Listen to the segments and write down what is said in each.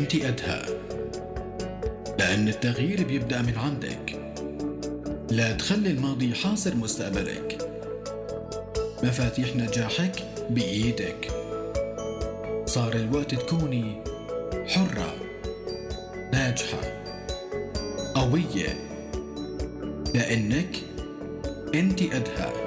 أنت قدها لأن التغيير بيبدأ من عندك. لا تخلي الماضي حاصر مستقبلك. مفاتيح نجاحك بإيدك. صار الوقت تكوني حرة ناجحة قوية. لأنك أنت قدها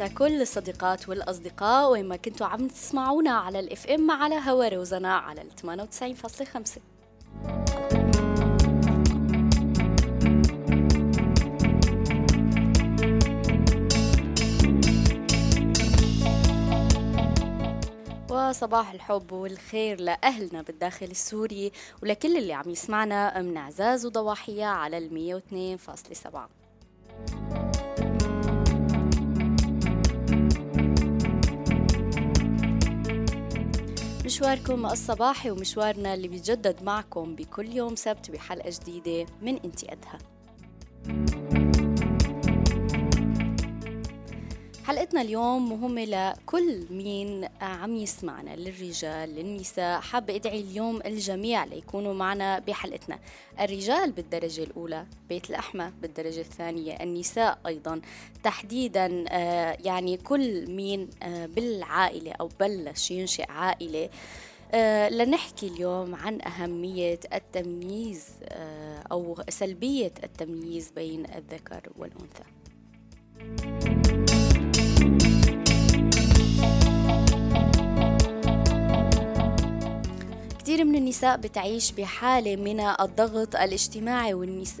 لكل الصديقات والأصدقاء وين ما كنتوا عم تسمعونا على الإف إم على هوا روزنا على ال 98.5 وصباح الحب والخير لأهلنا بالداخل السوري ولكل اللي عم يسمعنا من عزاز وضواحية على ال 102.7 مشواركم الصباحي ومشوارنا اللي بيتجدد معكم بكل يوم سبت بحلقة جديدة من إنتي قدها حلقتنا اليوم مهمة لكل مين عم يسمعنا للرجال للنساء. حابة أدعي اليوم الجميع ليكونوا معنا بحلقتنا. الرجال بالدرجة الأولى بيت الأحمى بالدرجة الثانية النساء أيضا. تحديدا آه، يعني كل مين آه، بالعائلة أو بلش ينشئ عائلة. آه لنحكي اليوم عن أهمية التمييز أو سلبية التمييز بين الذكر والأنثى. كثير من النساء بتعيش بحالة من الضغط الاجتماعي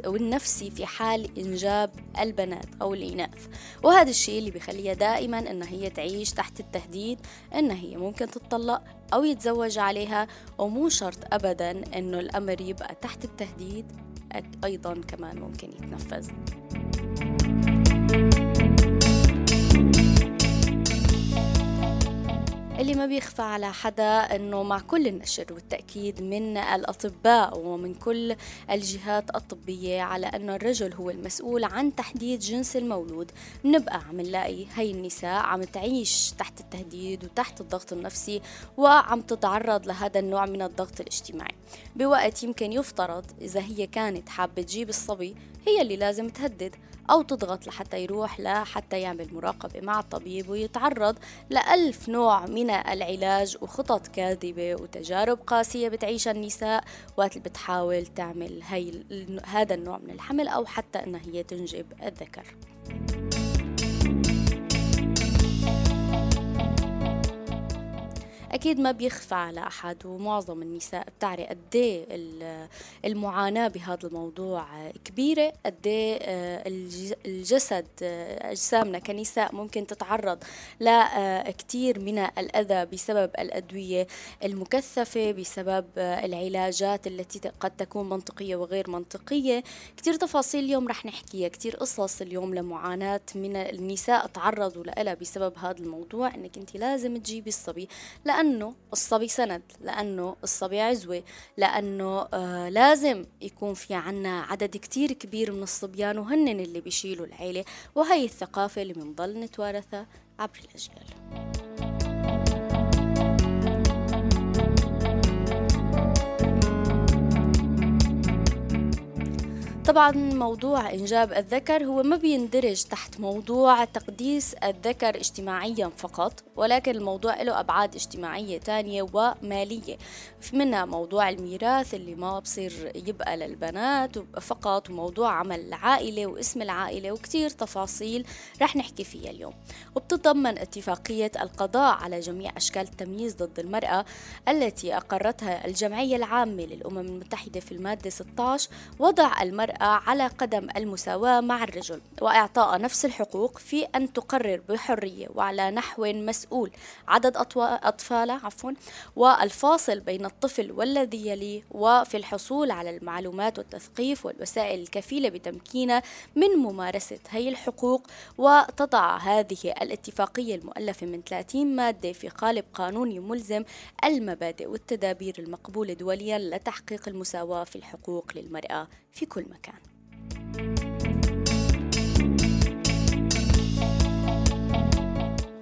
والنفسي في حال إنجاب البنات أو الإناث. وهذا الشيء اللي بخليها دائما إن هي تعيش تحت التهديد إن هي ممكن تتطلق أو يتزوج عليها ومو شرط أبدا إنه الأمر يبقى تحت التهديد أيضا كمان ممكن يتنفذ. اللي ما بيخفى على حدا إنه مع كل النشر والتأكيد من الأطباء ومن كل الجهات الطبية على انه الرجل هو المسؤول عن تحديد جنس المولود بنبقى عم نلاقي هي النساء عم تعيش تحت التهديد وتحت الضغط النفسي وعم تتعرض لهذا النوع من الضغط الاجتماعي. بوقت يمكن يفترض إذا هي كانت حابة تجيب الصبي هي اللي لازم تهدد. أو تضغط لحتى يروح لحتى يعمل مراقبة مع الطبيب ويتعرض لألف نوع من العلاج وخطط كاذبة وتجارب قاسية بتعيشها النساء وقت اللي بتحاول تعمل هي هذا النوع من الحمل أو حتى أنها هي تنجب الذكر. أكيد ما بيخفى على أحد ومعظم النساء بتعرف قد إيه المعاناة بهذا الموضوع كبيرة قد إيه الجسد أجسامنا كنساء ممكن تتعرض لكثير من الأذى بسبب الأدوية المكثفة بسبب العلاجات التي قد تكون منطقية وغير منطقية. كثير تفاصيل اليوم رح نحكيها كثير قصص اليوم لمعاناة من النساء تعرضوا لها بسبب هذا الموضوع إنك أنت لازم تجيبي الصبي لأن لأنه الصبي سند لأنه الصبي عزوة لأنه آه لازم يكون في عنا عدد كتير كبير من الصبيان وهن اللي بيشيلوا العيلة وهي الثقافة اللي بنضل نتوارثها عبر الأجيال طبعا موضوع إنجاب الذكر هو ما بيندرج تحت موضوع تقديس الذكر اجتماعيا فقط ولكن الموضوع له أبعاد اجتماعية تانية ومالية. منها موضوع الميراث اللي ما بصير يبقى للبنات فقط وموضوع عمل العائلة واسم العائلة وكتير تفاصيل رح نحكي فيها اليوم. وبتتضمن اتفاقية القضاء على جميع أشكال التمييز ضد المرأة التي أقرتها الجمعية العامة للأمم المتحدة في المادة 16 وضع المرأة على قدم المساواة مع الرجل وإعطاء نفس الحقوق في أن تقرر بحرية وعلى نحو مسؤول. عدد أطفالها عفوا والفاصل بين الطفل والذي يليه وفي الحصول على المعلومات والتثقيف والوسائل الكفيلة بتمكينه من ممارسة هي الحقوق. وتضع هذه الاتفاقية المؤلفة من 30 مادة في قالب قانوني ملزم المبادئ والتدابير المقبولة دوليا لتحقيق المساواة في الحقوق للمرأة في كل مكان. again.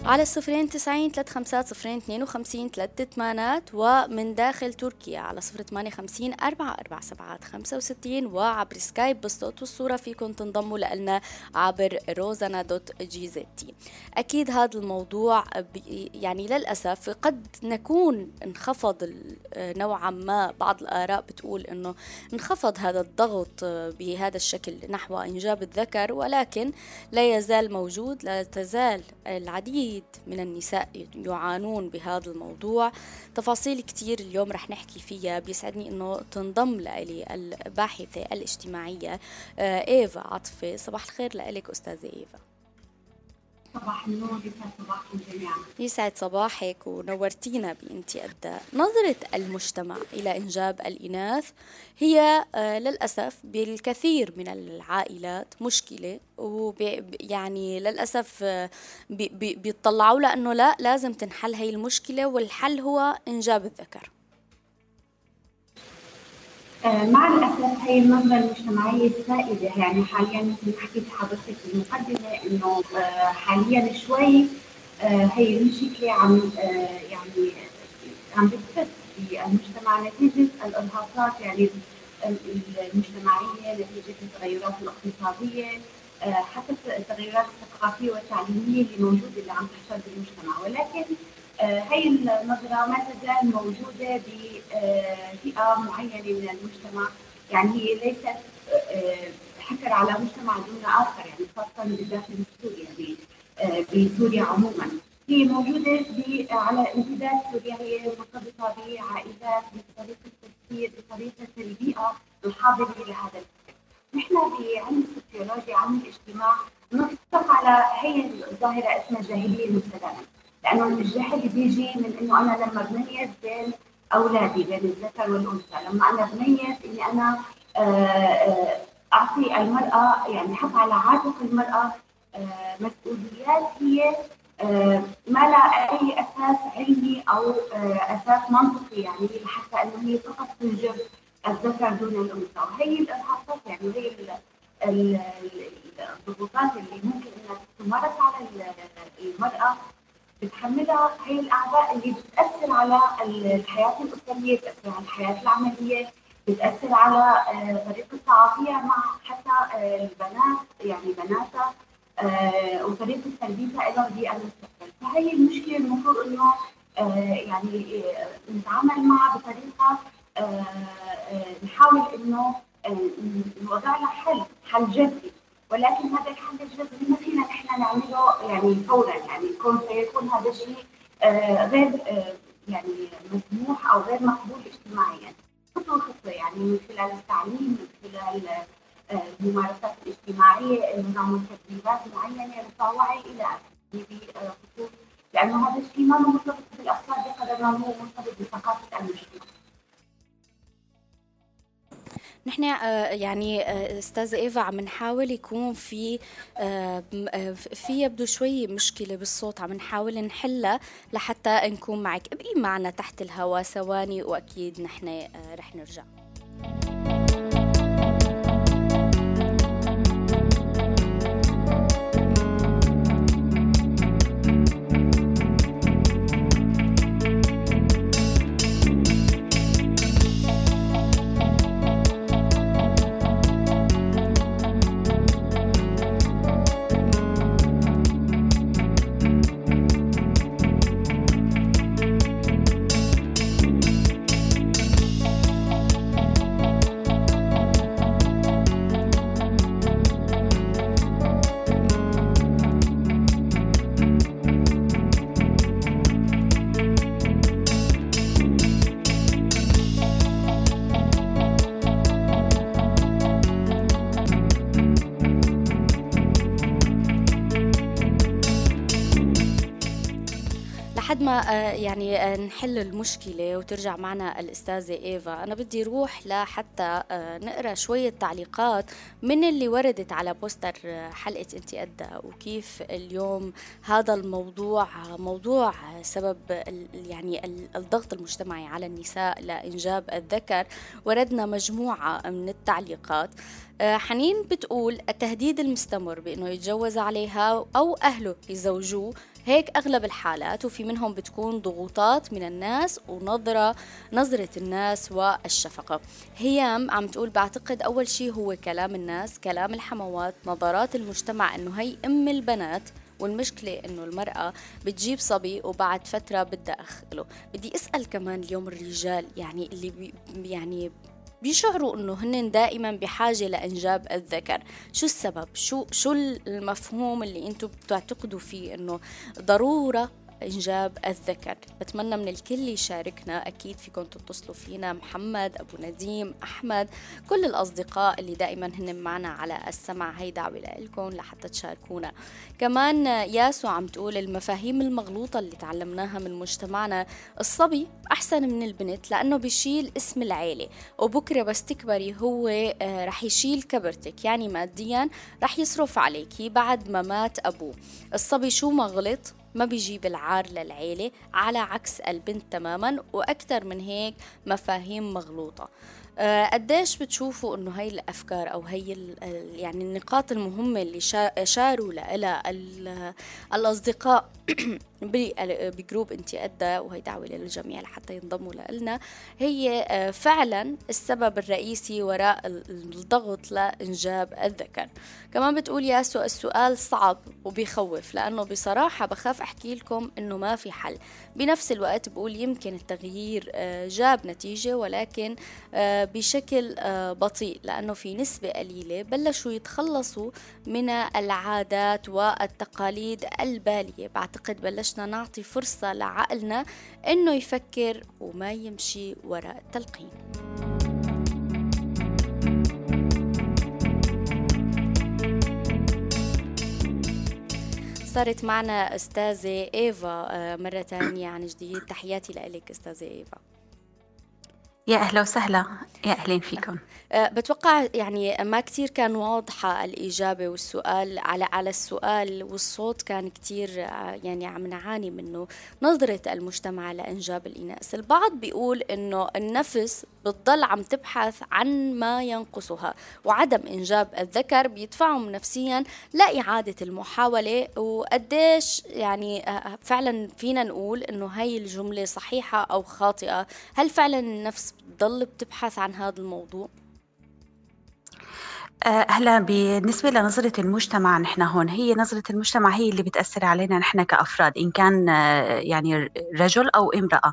على الصفرين تسعين ثلاث خمسات صفرين اثنين وخمسين ثلاث ثمانات ومن داخل تركيا على صفر ثمانية خمسين أربعة أربع سبعات خمسة وستين وعبر سكايب بالصوت والصورة فيكم تنضموا لنا عبر روزانا دوت جي زيتي أكيد هذا الموضوع يعني للأسف قد نكون انخفض نوعا ما بعض الآراء بتقول أنه انخفض هذا الضغط بهذا الشكل نحو إنجاب الذكر ولكن لا يزال موجود لا تزال العديد العديد من النساء يعانون بهذا الموضوع. تفاصيل كتير اليوم رح نحكي فيها. بيسعدني إنه تنضم لي الباحثة الاجتماعية آه، إيفا عطفة صباح الخير لك أستاذة إيفا. صباح النور يسعد صباحكم جميعا. يسعد صباحك ونورتينا بإنتي أبدا نظرة المجتمع إلى إنجاب الإناث هي آه، للأسف بالكثير من العائلات مشكلة ويعني للأسف آه، بيطلعوا لأنه لا لازم تنحل هي المشكلة والحل هو إنجاب الذكر. مع الأسف هي النظرة المجتمعيه السائده يعني حاليا مثل ما حكيت حضرتك في المقدمة إنه آه، حاليا شوي آه، هي المشكلة عم يعني عم بتفت في المجتمع نتيجة الإرهاقات يعني المجتمعية نتيجة التغيرات الاقتصادية حتى التغيرات الثقافية والتعليمية اللي موجودة اللي عم تحصل بالمجتمع. ولكن هي النظرة ما تزال موجودة بفئة معينة من المجتمع. يعني هي ليست آه، حكر على مجتمع دون آخر يعني خاصة بداخل سوريا بسوريا عموما. هي موجودة على امتداد سوريا. هي مرتبطة بعائلات بطريقة التفكير بطريقة البيئة الحاضرة لهذا الفكر. نحن بعلم السوسيولوجيا علم الاجتماع نطلق على هي الظاهرة اسمها الجاهلية المستدامة لأنه الجهل بيجي من إنه أنا لما بميز بين أولادي بين الذكر والأنثى. لما أنا بميز إني أنا آه، آه، أعطي المرأة يعني حط على عاتق المرأة آه، مسؤوليات هي ما لها أي أساس علمي أو أساس منطقي يعني لحتى إنه هي فقط تنجب الذكر دون الأنثى. وهي الأرهاقات يعني هي الضغوطات اللي ممكن إنها تمارس على المرأة. بتحملها هي الاعباء اللي بتأثر على الحياة الأسرية بتأثر على الحياة العملية بتأثر على آه، طريقة تعاطيها مع حتى آه، البنات يعني بناتها آه، وطريقة تربيتها لها بالمستقبل فهي المشكلة المفروض إنه يعني نتعامل معها بطريقة نحاول إنه نوضع لها حل حل جذري. ولكن هذا الحل الجذري ما فينا نحن نعمله يعني فورا يعني يكون سيكون هذا الشيء آه غير آه يعني مسموح أو غير مقبول اجتماعيا. خطوه خطوه يعني من خلال التعليم من خلال آه الممارسات الاجتماعية نظام تدريبات معينة رفع وعي إلى آخره لأنه هذا الشيء ما مرتبط بالافكار بقدر ما هو مرتبط بثقافة المجتمع. نحن آه، يعني آه، أستاذة إيفا عم نحاول يكون في آه، في يبدو شوي مشكلة بالصوت عم نحاول نحلها لحتى نكون معك. ابقي معنا تحت الهواء ثواني وأكيد نحن رح نرجع. لحد ما آه، يعني آه، نحل المشكلة وترجع معنا الأستاذة إيفا أنا بدي روح لحتى آه، نقرأ شوية تعليقات من اللي وردت على بوستر حلقة أنت أدى وكيف اليوم هذا الموضوع موضوع سبب يعني الضغط المجتمعي على النساء لإنجاب الذكر. وردنا مجموعة من التعليقات. حنين بتقول التهديد المستمر بأنه يتجوز عليها أو أهله يزوجوه هيك أغلب الحالات وفي منهم بتكون ضغوطات من الناس ونظرة نظرة الناس والشفقة. هيام عم تقول بعتقد أول شيء هو كلام الناس كلام الحموات نظرات المجتمع أنه هي أم البنات والمشكلة إنه المرأة بتجيب صبي وبعد فترة بدها أخله بدي أسأل كمان اليوم الرجال يعني اللي بي يعني بيشعروا إنه هن دائما بحاجة لإنجاب الذكر. شو السبب؟ شو شو المفهوم اللي أنتم بتعتقدوا فيه إنه ضرورة إنجاب الذكر. بتمنى من الكل يشاركنا أكيد فيكم تتصلوا فينا محمد أبو نديم أحمد كل الأصدقاء اللي دائما هن معنا على السمع. هي دعوة لكم لحتى تشاركونا. كمان ياسو عم تقول المفاهيم المغلوطة اللي تعلمناها من مجتمعنا الصبي أحسن من البنت لأنه بيشيل اسم العيلة وبكرة بس تكبري هو آه، رح يشيل كبرتك. يعني ماديا رح يصرف عليكي بعد ما مات أبوه. الصبي شو ما غلط ما بيجيب العار للعيلة على عكس البنت تماما وأكثر من هيك مفاهيم مغلوطة. آه، قديش بتشوفوا إنه هاي الأفكار أو هي يعني النقاط المهمة اللي شاروا لها الأصدقاء بجروب انت ادى وهي دعوة للجميع لحتى ينضموا لنا هي آه، فعلا السبب الرئيسي وراء الضغط لإنجاب الذكر. كمان بتقول ياسو السؤال صعب وبيخوف لأنه بصراحة بخاف أحكي لكم إنه ما في حل. بنفس الوقت بقول يمكن التغيير آه، جاب نتيجة ولكن بشكل آه، بطيء لأنه في نسبة قليلة بلشوا يتخلصوا من العادات والتقاليد البالية. بعتقد بلشنا نعطي فرصة لعقلنا إنه يفكر وما يمشي وراء التلقين صارت معنا أستاذة إيفا آه، مرة تانية عن جديد. تحياتي لك أستاذة إيفا. يا أهلا وسهلا. يا أهلين فيكم. أه، بتوقع يعني ما كتير كان واضحة الإجابة والسؤال على على السؤال والصوت كان كتير أه، يعني عم نعاني منه. نظرة المجتمع لإنجاب الإناث. البعض بيقول إنه النفس بتضل عم تبحث عن ما ينقصها وعدم إنجاب الذكر بيدفعهم نفسيا لإعادة المحاولة. وقديش يعني أه، فعلا فينا نقول إنه هاي الجملة صحيحة أو خاطئة؟ هل فعلا النفس بتضل بتبحث عن هذا الموضوع؟ آه، هلا بالنسبة لنظرة المجتمع نحن هون هي نظرة المجتمع هي اللي بتأثر علينا نحن كأفراد إن كان آه، يعني رجل أو امرأة.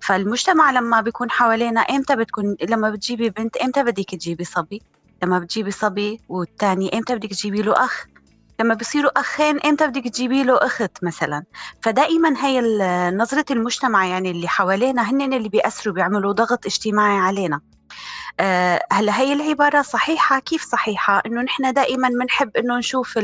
فالمجتمع لما بيكون حوالينا إمتى بتكون لما بتجيبي بنت إمتى بدك تجيبي صبي؟ لما بتجيبي صبي والثاني إمتى بدك تجيبي له أخ؟ لما بصيروا أخين إمتى بدك تجيبي له أخت مثلا؟ فدائما هي نظرة المجتمع يعني اللي حوالينا هن اللي بيأثروا بيعملوا ضغط اجتماعي علينا. آه، هلأ هي العبارة صحيحة؟ كيف صحيحة؟ إنه نحن دائما بنحب إنه نشوف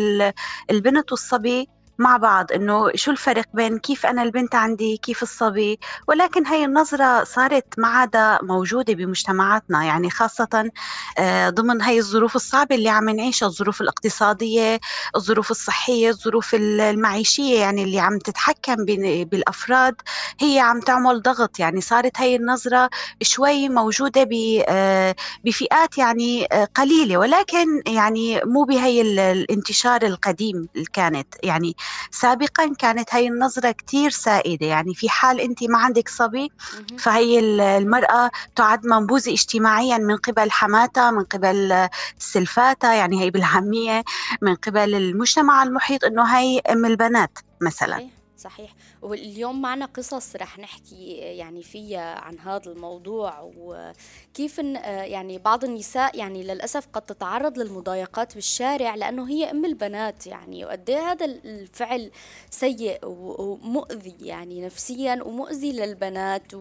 البنت والصبي مع بعض إنه شو الفرق بين كيف أنا البنت عندي كيف الصبي؟ ولكن هي النظرة صارت ما عادة موجودة بمجتمعاتنا يعني خاصة آه، ضمن هي الظروف الصعبة اللي عم نعيشها الظروف الاقتصادية الظروف الصحية الظروف المعيشية يعني اللي عم تتحكم بالأفراد هي عم تعمل ضغط. يعني صارت هي النظرة شوي موجودة آه، بفئات يعني آه، قليلة ولكن يعني مو بهي الانتشار القديم اللي كانت. يعني سابقا كانت هاي النظرة كتير سائدة. يعني في حال أنت ما عندك صبي فهي المرأة تعد منبوذة اجتماعيا من قبل حماتها من قبل سلفاتها يعني هي بالعامية من قبل المجتمع المحيط أنه هي أم البنات مثلا. صحيح. واليوم معنا قصص رح نحكي يعني فيها عن هذا الموضوع وكيف يعني بعض النساء يعني للأسف قد تتعرض للمضايقات بالشارع لأنه هي أم البنات يعني وقد إيه هذا الفعل سيء ومؤذي يعني نفسيا ومؤذي للبنات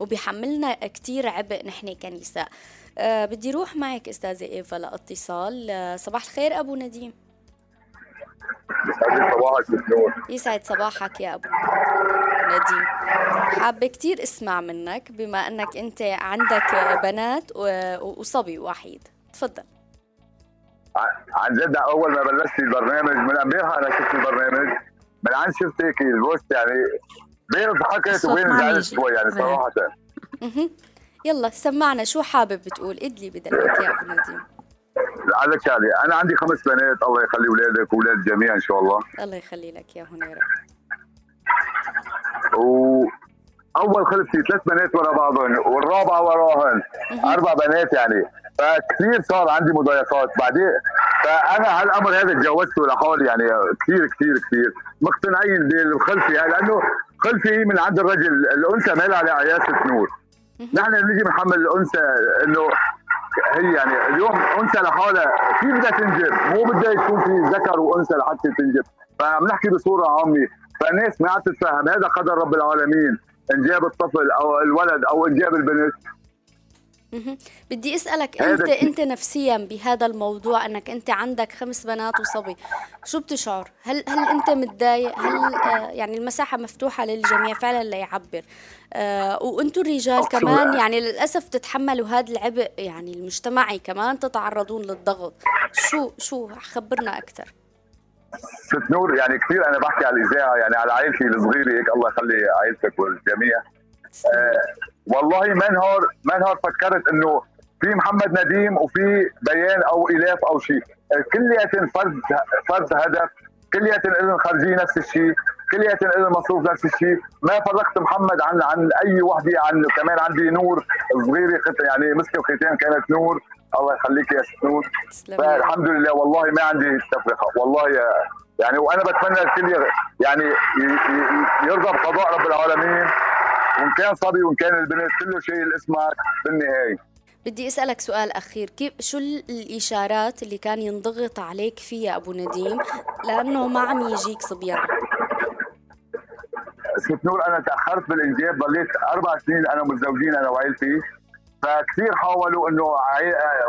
وبيحملنا كتير عبء نحن كنساء. أه بدي روح معك أستاذة إيفا لأتصال. أه صباح الخير أبو نديم. يسعد صباحك يسعد صباحك يا أبو نديم حابة كتير اسمع منك بما أنك أنت عندك بنات وصبي وحيد. تفضل. عن جد أول ما بلشت البرنامج من أمبارح أنا شفت البرنامج. من عن شفت هيك البوست يعني بين ضحكت وبين زعلت شوي يعني صراحة. يلا سمعنا شو حابب بتقول ادلي بدلك يا أبو نديم على شغله أنا عندي خمس بنات الله يخلي اولادك واولاد الجميع إن شاء الله. الله يخلي لك يا و أول خلفتي ثلاث بنات ورا بعضهم والرابعة وراهن أربع بنات يعني. فكثير صار عندي مضايقات. بعدين فأنا هالأمر هذا تجاوزته لحالي يعني كثير كثير كثير. مقتنعين بالخلفي يعني لأنه خلفي من عند الرجل الأنثى ما لها على عياسه نور نحن بنيجي بنحمل الأنثى إنه هي يعني اليوم أنثى لحالها كيف بدها تنجب مو بدها يكون في ذكر وأنثى لحتى تنجب. فبنحكي بصورة عامة. فالناس ما عم تتفهم هذا قدر رب العالمين انجاب الطفل أو الولد أو انجاب البنت بدي أسألك أنت أنت نفسيا بهذا الموضوع أنك أنت عندك خمس بنات وصبي شو بتشعر؟ هل هل أنت متضايق؟ هل آه يعني المساحة مفتوحة للجميع؟ فعلا ليعبر آه وأنتم الرجال كمان يعني للأسف تتحملوا هذا العبء يعني المجتمعي كمان تتعرضون للضغط. شو شو خبرنا أكثر ست نور يعني كثير أنا بحكي على الإذاعة يعني على عائلتي الصغيرة هيك الله يخلي عائلتك والجميع. والله ما نهار ما نهار فكرت إنه في محمد نديم وفي بيان أو إلاف أو شيء. كلياتهم فرد فرد هدف كلياتهم لهم خارجيه نفس الشيء كلياتهم لهم مصروف نفس الشيء. ما فرقت محمد عن عن أي وحدة عن كمان عندي نور صغيرة يعني مسكة وختين كانت نور. الله يخليك يا ست نور. فالحمد لله والله ما عندي تفرقة. والله يا يعني وأنا بتمنى الكل يعني يرضى بقضاء رب العالمين. وإن كان صبي وإن كان البنت كله شيء اسمك بالنهاية. بدي أسألك سؤال أخير كيف شو الإشارات اللي كان ينضغط عليك فيها أبو نديم؟ لأنه ما عم يجيك صبيان. ست نور أنا تأخرت بالإنجاب ضليت أربع سنين أنا متزوجين أنا وعائلتي فكثير حاولوا إنه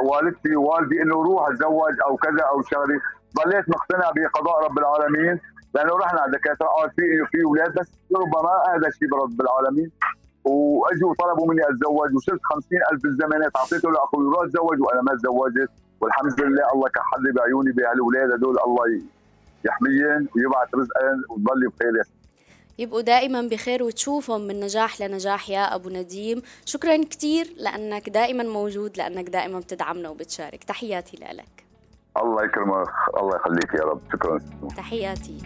والدتي ووالدي إنه روح أتزوج أو كذا أو شغلة. ضليت مقتنع بقضاء رب العالمين. لأنه رحنا على الدكاتره قال في في أولاد بس ربما هذا الشيء برب العالمين وأجوا طلبوا مني أتزوج وصرت 50000 بالزمانات أعطيته لأخوي روح أتزوج وأنا ما تزوجت. والحمد لله الله كحل لي بعيوني بهالاولاد هدول الله يحميهم ويبعث رزقهم وتضلي بخير يا يبقوا دائما بخير وتشوفهم من نجاح لنجاح يا أبو نديم. شكرا كثير لأنك دائما موجود لأنك دائما بتدعمنا وبتشارك. تحياتي لك. الله يكرمك الله يخليك يا رب. شكرا. تحياتي.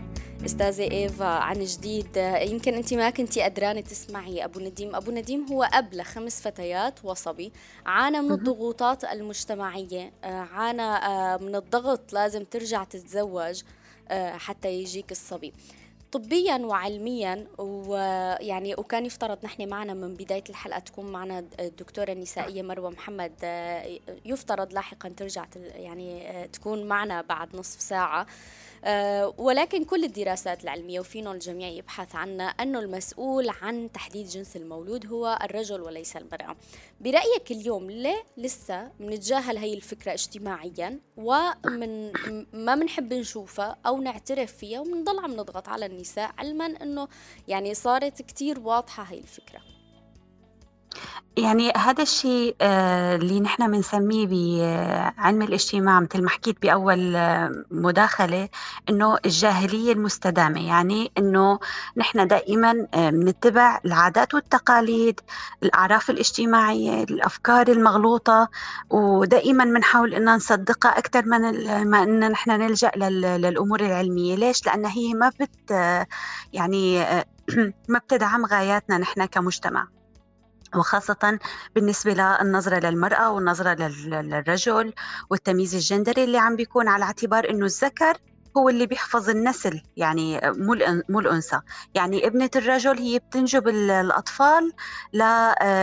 أستاذة إيفا عن جديد. يمكن أنت ما كنتي قدرانه تسمعي أبو نديم. أبو نديم هو أب لخمس فتيات وصبي. عانى من الضغوطات المجتمعية. آه، عانى آه، من الضغط لازم ترجع تتزوج آه، حتى يجيك الصبي. طبيا وعلميا ويعني وكان يفترض نحن معنا من بداية الحلقة تكون معنا الدكتورة النسائية مروة محمد. يفترض لاحقا ترجع يعني تكون معنا بعد نصف ساعة. ولكن كل الدراسات العلمية وفينا الجميع يبحث عنها أنه المسؤول عن تحديد جنس المولود هو الرجل وليس المرأة. برأيك اليوم ليه لسه بنتجاهل هي الفكرة اجتماعيا؟ ومن ما بنحب نشوفها أو نعترف فيها وبنضل عم نضغط على النساء علما أنه يعني صارت كتير واضحة هي الفكرة. يعني هذا الشيء آه، اللي نحن بنسميه بعلم الاجتماع مثل ما حكيت بأول آه، مداخلة إنه الجاهلية المستدامة. يعني إنه نحن دائما آه، بنتبع العادات والتقاليد الأعراف الاجتماعية الأفكار المغلوطة ودائما بنحاول إن نصدقها أكثر من ما إن نحن نلجأ للأمور العلمية. ليش؟ لأن هي ما بت يعني ما بتدعم غاياتنا نحن كمجتمع. وخاصة بالنسبة للنظرة للمرأة والنظرة للرجل والتمييز الجندري اللي عم بيكون على اعتبار إنه الذكر هو اللي بيحفظ النسل يعني مو مو الأنثى. يعني ابنة الرجل هي بتنجب الأطفال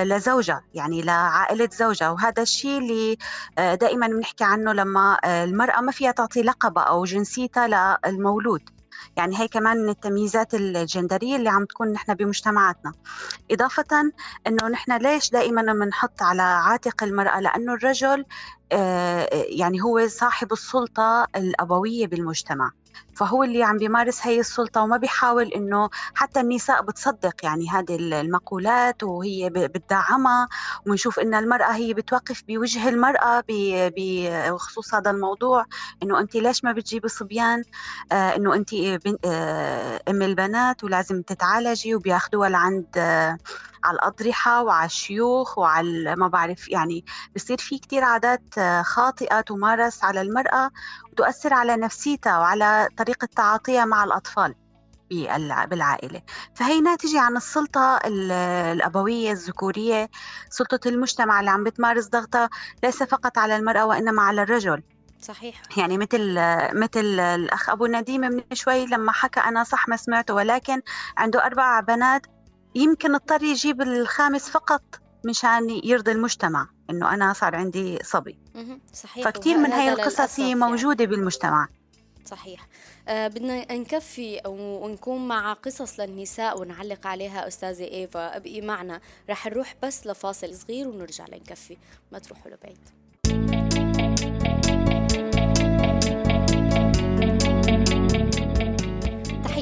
لزوجها يعني لعائلة زوجها. وهذا الشيء اللي دائما بنحكي عنه لما المرأة ما فيها تعطي لقبها أو جنسيتها للمولود. يعني هي كمان من التمييزات الجندرية اللي عم تكون نحن بمجتمعاتنا. إضافة أنه نحن ليش دائما بنحط على عاتق المرأة؟ لأنه الرجل آه، يعني هو صاحب السلطة الأبوية بالمجتمع. فهو اللي عم بيمارس هي السلطة وما بيحاول إنه حتى النساء بتصدق يعني هذه المقولات وهي بتدعمها ونشوف إن المرأة هي بتوقف بوجه المرأة بخصوص هذا الموضوع إنه أنت ليش ما بتجيبي صبيان؟ آه إنه أنت آه أم البنات ولازم تتعالجي وبياخدوها لعند آه على الأضرحة وعلى الشيوخ وعلى ما بعرف يعني بصير في كتير عادات آه، خاطئة تمارس على المرأة وتؤثر على نفسيتها وعلى طريقة تعاطيها مع الأطفال بالعائلة. فهي ناتجة عن السلطة الأبوية الذكورية سلطة المجتمع اللي عم بتمارس ضغطها ليس فقط على المرأة وإنما على الرجل. صحيح. يعني مثل مثل الأخ أبو نديم من شوي لما حكى أنا صح ما سمعته ولكن عنده أربع بنات يمكن اضطر يجيب الخامس فقط. مشان يرضي المجتمع إنه أنا صار عندي صبي. صحيح فكتير من هاي القصص هي يعني. موجودة يعني. بالمجتمع. صحيح. آه بدنا نكفي ونكون مع قصص للنساء ونعلق عليها أستاذة إيفا. ابقي معنا. رح نروح بس لفاصل صغير ونرجع لنكفي. ما تروحوا لبعيد.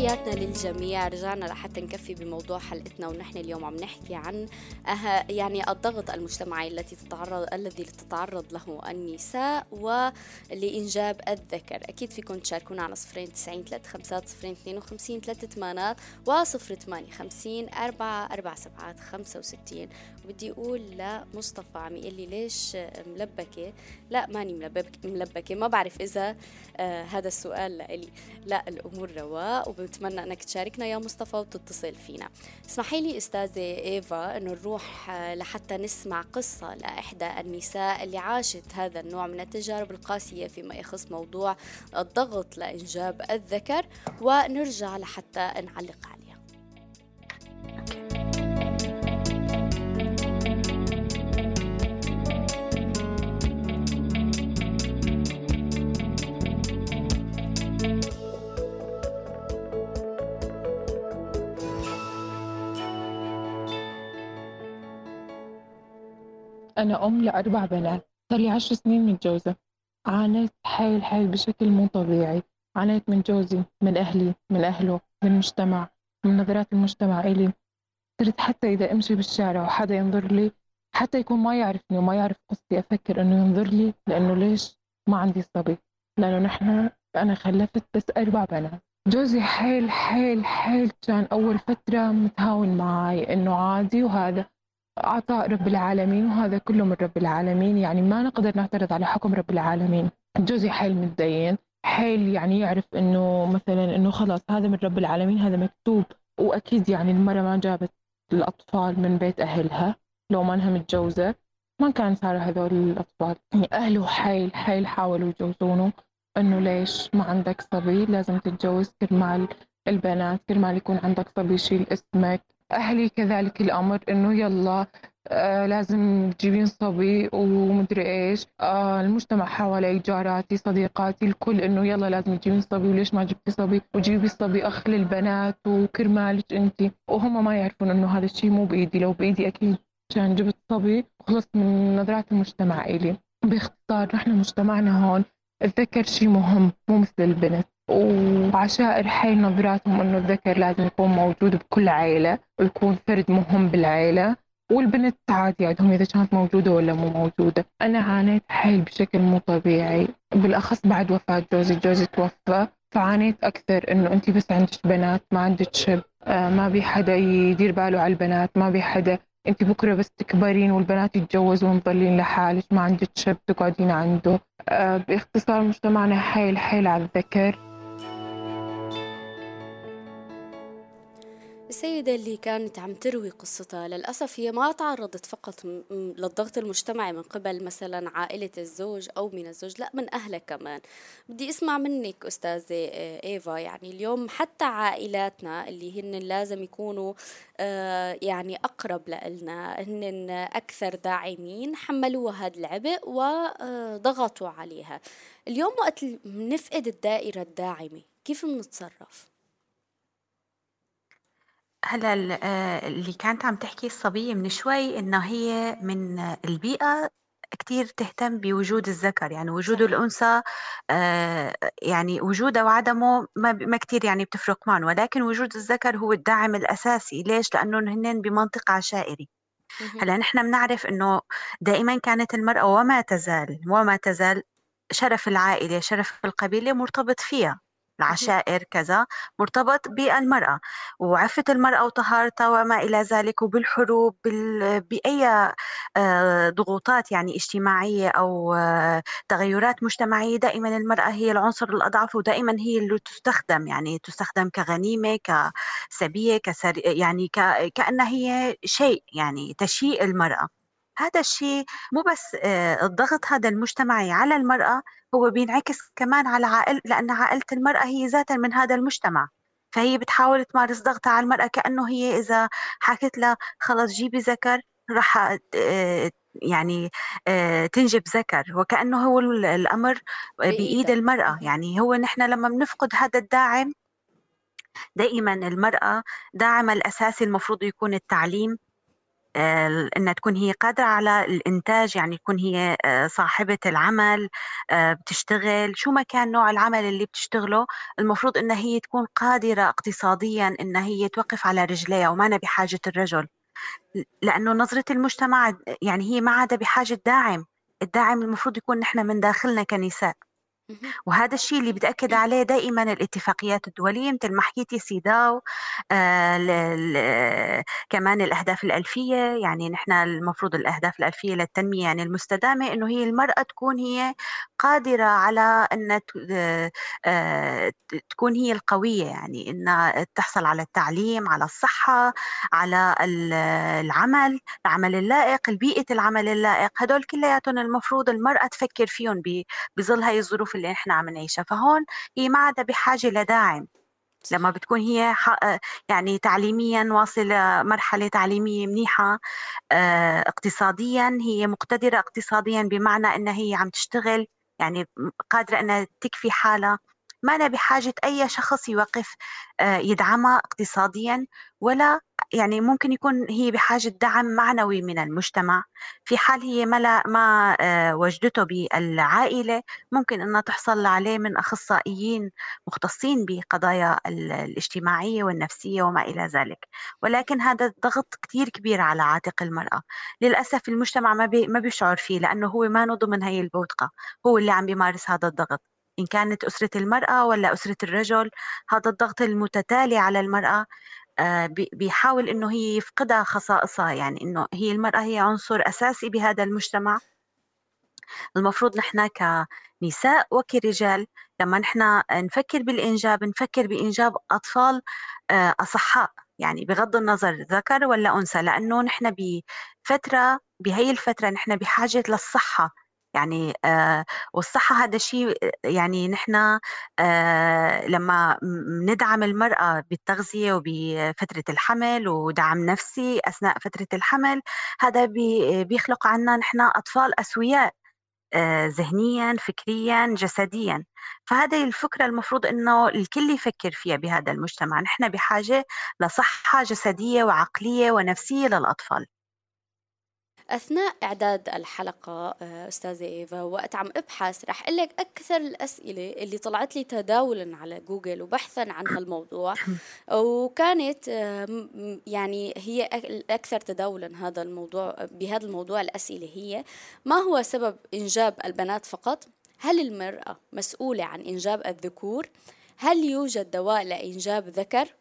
تحياتنا للجميع. رجعنا لحتى نكفي بموضوع حلقتنا ونحن اليوم عم نحكي عن أه يعني الضغط المجتمعي التي تتعرض الذي تتعرض له النساء ولإنجاب الذكر. أكيد فيكم تشاركونا على صفرين تسعين ثلاثة خمسات صفرين اثنين وخمسين ثلاثة ثمانات وصفر ثمانية خمسين أربعة أربعة سبعات خمسة وستين. وبدي أقول لمصطفى عم يقول لي ليش ملبكة؟ لا ماني ملبكة. ما بعرف إذا آه هذا السؤال لإلي. لا الأمور رواق وبنتمنى أنك تشاركنا يا مصطفى وتتصل فينا. اسمحي لي أستاذة إيفا أنه نروح آه لحتى نسمع قصة لإحدى النساء اللي عاشت هذا النوع من التجارب القاسية فيما يخص موضوع الضغط لإنجاب الذكر. ونرجع لحتى نعلق عليه أنا أم لأربع بنات صار لي عشر سنين متجوزة عانيت حيل حيل بشكل مو طبيعي. عانيت من جوزي من أهلي من أهله من المجتمع من نظرات المجتمع إلي. صرت حتى إذا أمشي بالشارع وحدا ينظر لي حتى يكون ما يعرفني وما يعرف قصتي أفكر إنه ينظر لي لأنه ليش؟ ما عندي صبي. لأنه نحن أنا خلفت بس أربع بنات. جوزي حيل حيل حيل كان أول فترة متهاون معي إنه عادي وهذا. عطاء رب العالمين وهذا كله من رب العالمين. يعني ما نقدر نعترض على حكم رب العالمين. جوزي حيل متدين حيل يعني يعرف إنه مثلا إنه خلاص هذا من رب العالمين هذا مكتوب. وأكيد يعني المرة ما جابت الأطفال من بيت أهلها لو ما انها متجوزة ما كان صار هذول الأطفال. يعني أهله حيل حيل حاولوا يجوزونه إنه ليش ما عندك صبي؟ لازم تتجوز كرمال البنات كرمال يكون عندك صبي يشيل اسمك. أهلي كذلك الأمر إنه يلا آه لازم تجيبين صبي ومدري إيش. آه المجتمع حوالي جاراتي صديقاتي الكل إنه يلا لازم تجيبين صبي. وليش ما جبتي صبي؟ وجيبي صبي أخ للبنات وكرمالك أنت. وهم ما يعرفون إنه هذا الشيء مو بإيدي. لو بإيدي أكيد كان جبت صبي وخلصت من نظرات المجتمع إلي. باختصار نحن مجتمعنا هون الذكر شيء مهم مو مثل البنت. وعشائر حي نظراتهم أنه الذكر لازم يكون موجود بكل عائلة ويكون فرد مهم بالعائلة والبنت عادي عندهم إذا كانت موجودة ولا مو موجودة. أنا عانيت حيل بشكل مو طبيعي. بالأخص بعد وفاة جوزي جوزي توفى فعانيت أكثر إنه أنت بس عندك بنات ما عندك شب آه ما بي حدا يدير باله على البنات ما بي حدا. انت بكرة بس تكبرين والبنات يتجوزون تضلين لحالك ما عندك شب تقعدين عنده. آه باختصار مجتمعنا حيل حيل على الذكر. السيدة اللي كانت عم تروي قصتها للأسف هي ما تعرضت فقط للضغط المجتمعي من قبل مثلا عائلة الزوج أو من الزوج لا من أهلها كمان بدي أسمع منك أستاذة إيفا يعني اليوم حتى عائلاتنا اللي هن لازم يكونوا آه، يعني أقرب لنا هن أكثر داعمين حملوها هذا العبء وضغطوا عليها اليوم وقت نفقد الدائرة الداعمة كيف بنتصرف؟ هلا آه، اللي كانت عم تحكي الصبية من شوي إنه هي من البيئة كتير تهتم بوجود الذكر يعني وجود صحيح. الأنثى آه يعني وجوده وعدمه ما, ما كتير يعني بتفرق معهم ولكن وجود الذكر هو الداعم الأساسي ليش؟ لأنه هن بمنطقة عشائري هلا نحن بنعرف إنه دائما كانت المرأة وما تزال وما تزال شرف العائلة شرف القبيلة مرتبط فيها العشائر كذا مرتبط بالمرأة وعفة المرأة وطهارتها وما إلى ذلك وبالحروب بأي آه، ضغوطات يعني اجتماعية أو آه، تغيرات مجتمعية دائما المرأة هي العنصر الأضعف ودائما هي اللي تستخدم يعني تستخدم كغنيمة كسبية كسر يعني كأنها هي شيء يعني تشيء المرأة. هذا الشيء مو بس آه، الضغط هذا المجتمعي على المرأة هو بينعكس كمان على عائل لأن عائلة المرأة هي ذاتا من هذا المجتمع. فهي بتحاول تمارس ضغطها على المرأة كأنه هي إذا حكت لها خلص جيبي ذكر راح آه، يعني آه، تنجب ذكر. وكأنه هو الأمر بإيد المرأة. يعني هو نحن لما بنفقد هذا الداعم دائما المرأة داعمها الأساسي المفروض يكون التعليم. إنها تكون هي قادرة على الإنتاج يعني تكون هي آه، صاحبة العمل آه، بتشتغل. شو ما كان نوع العمل اللي بتشتغله المفروض إنها هي تكون قادرة اقتصاديا إنها هي توقف على رجليها وما بحاجة الرجل. لأنه نظرة المجتمع يعني هي ما عاد بحاجة داعم. الداعم المفروض يكون نحن من داخلنا كنساء. وهذا الشيء اللي بتأكد عليه دائما الاتفاقيات الدولية مثل ما حكيتي سيداو آه كمان الأهداف الألفية. يعني نحن المفروض الأهداف الألفية للتنمية يعني المستدامة إنه هي المرأة تكون هي قادرة على أن آه تكون هي القوية. يعني أنها تحصل على التعليم على الصحة على العمل العمل اللائق البيئة العمل اللائق. هدول كلياتهم المفروض المرأة تفكر فيهم بظل هاي الظروف اللي إحنا عم نعيشها. فهون هي ما عادها بحاجة لداعم لما بتكون هي يعني تعليميا واصلة مرحلة تعليمية منيحة آه، اقتصاديا هي مقتدرة اقتصاديا بمعنى أنها هي عم تشتغل يعني قادرة أنها تكفي حالها. ما أنا بحاجة أي شخص يوقف آه، يدعمها اقتصاديا ولا يعني ممكن يكون هي بحاجة دعم معنوي من المجتمع. في حال هي ما, ما آه، وجدته بالعائلة ممكن أنها تحصل عليه من أخصائيين مختصين بقضايا الاجتماعية والنفسية وما إلى ذلك. ولكن هذا الضغط كتير كبير على عاتق المرأة. للأسف المجتمع ما, بي ما بيشعر فيه لأنه هو ما ضمن هي البوتقة. هو اللي عم بيمارس هذا الضغط. إن كانت أسرة المرأة ولا أسرة الرجل هذا الضغط المتتالي على المرأة بيحاول إنه هي يفقدها خصائصها يعني إنه هي المرأة هي عنصر أساسي بهذا المجتمع. المفروض نحن كنساء وكرجال لما نحن نفكر بالإنجاب نفكر بإنجاب أطفال آه، أصحاء يعني بغض النظر ذكر ولا أنثى لأنه نحن بفترة بهي الفترة نحن بحاجة للصحة. يعني آه والصحة هذا شيء يعني نحن آه لما ندعم المرأة بالتغذية وبفترة الحمل ودعم نفسي أثناء فترة الحمل هذا بي بيخلق عنا نحن أطفال أسوياء آه ذهنيا فكريا جسديا. فهذه الفكرة المفروض أنه الكل يفكر فيها بهذا المجتمع. نحن بحاجة لصحة جسدية وعقلية ونفسية للأطفال. أثناء إعداد الحلقة آه، أستاذة إيفا وقت عم أبحث رح أقول لك أكثر الأسئلة اللي طلعت لي تداولا على جوجل وبحثا عن هالموضوع وكانت يعني هي الأكثر تداولا هذا الموضوع بهذا الموضوع الأسئلة هي ما هو سبب إنجاب البنات فقط؟ هل المرأة مسؤولة عن إنجاب الذكور؟ هل يوجد دواء لإنجاب ذكر؟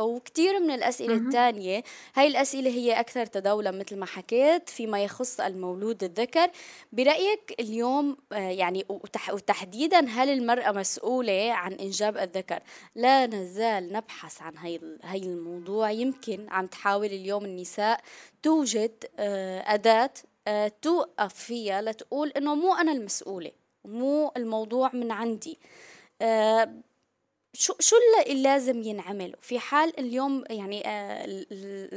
وكثير من الأسئلة الثانية هاي الأسئلة هي أكثر تداولا مثل ما حكيت فيما يخص المولود الذكر. برأيك اليوم آه، يعني وتحديدا هل المرأة مسؤولة عن إنجاب الذكر؟ لا نزال نبحث عن هاي هاي الموضوع. يمكن عم تحاول اليوم النساء توجد آه، أداة آه، توقف فيها لتقول إنه مو أنا المسؤولة مو الموضوع من عندي. شو شو اللي لازم ينعمل في حال اليوم يعني آه،